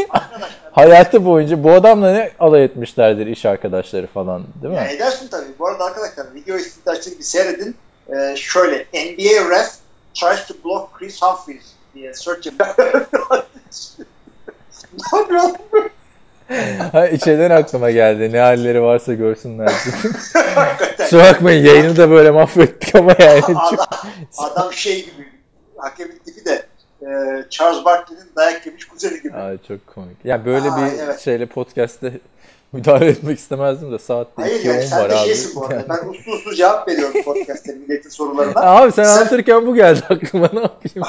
Hayatı boyunca bu adamla ne alay etmişlerdir iş arkadaşları falan değil mi? Yani edersin tabii. Bu arada arkadaşlar video isimde açık bir seyredin. Ee, şöyle NBA ref tries to block Chris Humphries diye search ne yapıyor? Ha, içeriden aklıma geldi. Ne halleri varsa görsünler. Kusura bakmayın yayını da böyle mahvettik ama yani. adam, adam şey gibi hakemin tipi de e, Charles Barkley'nin dayak yemiş kuzeni gibi. Aa, çok komik. Ya böyle Aa, bir evet. şeyle podcast'te müdahale etmek istemezdim de saatte Hayır 2 yani 10 sen var abi. şeysin bu arada. Ben uslu uslu cevap veriyorum podcast'te milletin sorularına. abi sen, Sen- anlatırken bu geldi aklıma ne yapayım?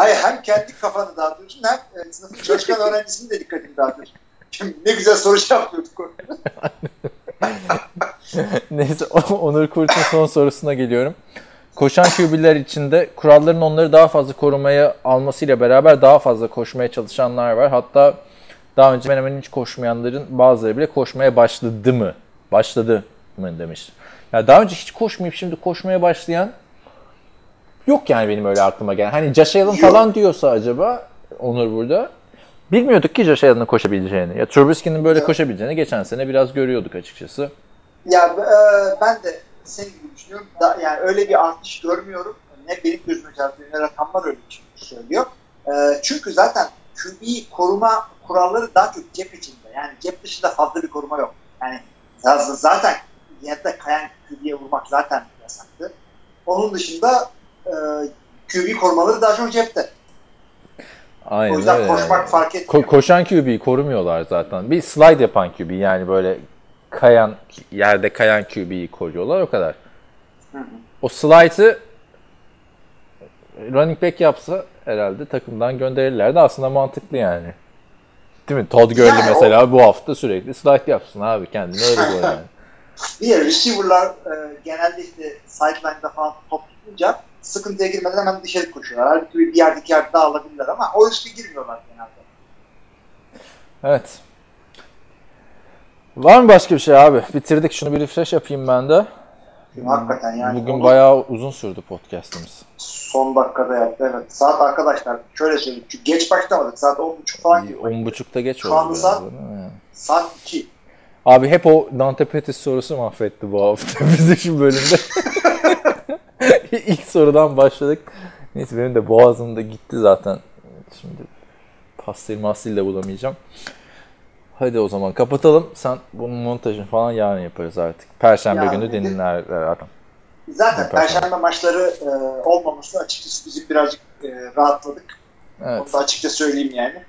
Hayır hem kendi kafanı dağıtıyorsun hem e, sınıfın çalışkan öğrencisinin de dikkatini dağıtıyorsun. Şimdi ne güzel soru orada. Neyse Onur Kurt'un son sorusuna geliyorum. Koşan QB'ler içinde kuralların onları daha fazla korumaya almasıyla beraber daha fazla koşmaya çalışanlar var. Hatta daha önce hemen hemen hiç koşmayanların bazıları bile koşmaya başladı mı? Başladı mı demiş. Ya daha önce hiç koşmayıp şimdi koşmaya başlayan yok yani benim öyle aklıma gelen. Hani Josh Allen falan diyorsa acaba Onur burada. Bilmiyorduk ki Josh Allen'ın koşabileceğini. Ya Trubisky'nin böyle Ya. koşabileceğini geçen sene biraz görüyorduk açıkçası. Ya e, ben de senin gibi düşünüyorum. Da, yani öyle bir artış görmüyorum. Ne benim gözüme çarpıyor ne rakamlar öyle bir şey söylüyor. E, çünkü zaten QB'yi koruma kuralları daha çok cep içinde. Yani cep dışında fazla bir koruma yok. Yani zaten yerde kayan QB'ye vurmak zaten yasaktı. Onun dışında e, QB korumaları daha çok cepte. Aynen O yüzden öyle koşmak fark etmiyor. Ko- koşan QB'yi korumuyorlar zaten. Bir slide yapan QB yani böyle kayan yerde kayan QB'yi koruyorlar o kadar. Hı hı. O slide'ı running back yapsa herhalde takımdan gönderirlerdi. Aslında mantıklı yani. Değil mi? Todd Gurley Yani o- mesela bu hafta sürekli slide yapsın abi kendini öyle gol yani. Bir receiver'lar e, genelde işte sideline'da falan top tutunca sıkıntıya girmeden hemen dışarı koşuyorlar. Halbuki bir yerde iki yerde daha alabilirler ama o riske girmiyorlar genelde. Evet. Var mı başka bir şey abi? Bitirdik. Şunu bir refresh yapayım ben de. Hakikaten yani. Bugün onu bayağı uzun sürdü podcast'ımız. son dakikada yaptı. Evet. Saat arkadaşlar şöyle söyleyeyim. Çünkü geç başlamadık. Saat 10.30 falan gibi. 10.30'da geç Şu oldu. anda saat- mi? Saat 2. Abi hep o Dante Pettis sorusu mahvetti bu hafta bizi şu bölümde. İlk sorudan başladık. Neyse benim de boğazım da gitti zaten. Şimdi pastil mastil de bulamayacağım. Hadi o zaman kapatalım. Sen bunun montajını falan yarın yaparız artık. Perşembe Yarın günü dinler adam. Zaten Yaparsın. Perşembe maçları e, olmaması açıkçası bizi birazcık e, rahatladık. Evet. Onu da açıkça söyleyeyim yani.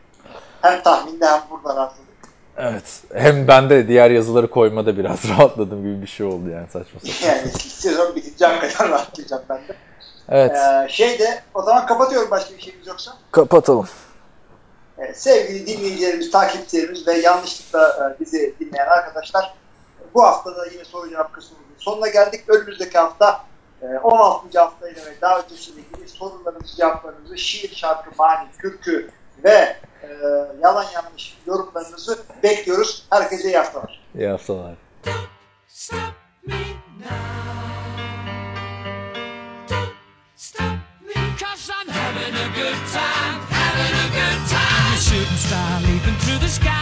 Hem tahminde hem burada rahatladık. Evet. Hem ben de diğer yazıları koymada biraz rahatladım gibi bir şey oldu yani saçma sapan. Yani sezon bitince hakikaten rahatlayacağım ben de. Evet. Ee, şey de o zaman kapatıyorum başka bir şeyimiz yoksa. Kapatalım. Ee, sevgili dinleyicilerimiz, takipçilerimiz ve yanlışlıkla e, bizi dinleyen arkadaşlar bu hafta da yine soru cevap kısmımızın sonuna geldik. Önümüzdeki hafta e, 16. haftayla ve daha ötesiyle ilgili sorularınızı, cevaplarınızı, şiir, şarkı, mani, türkü ve e, yalan yanlış yorumlarınızı bekliyoruz. Herkese iyi haftalar. İyi haftalar. Stop me now. Don't stop me. Cause I'm having a good time, having a good time. A shooting star leaping through the sky.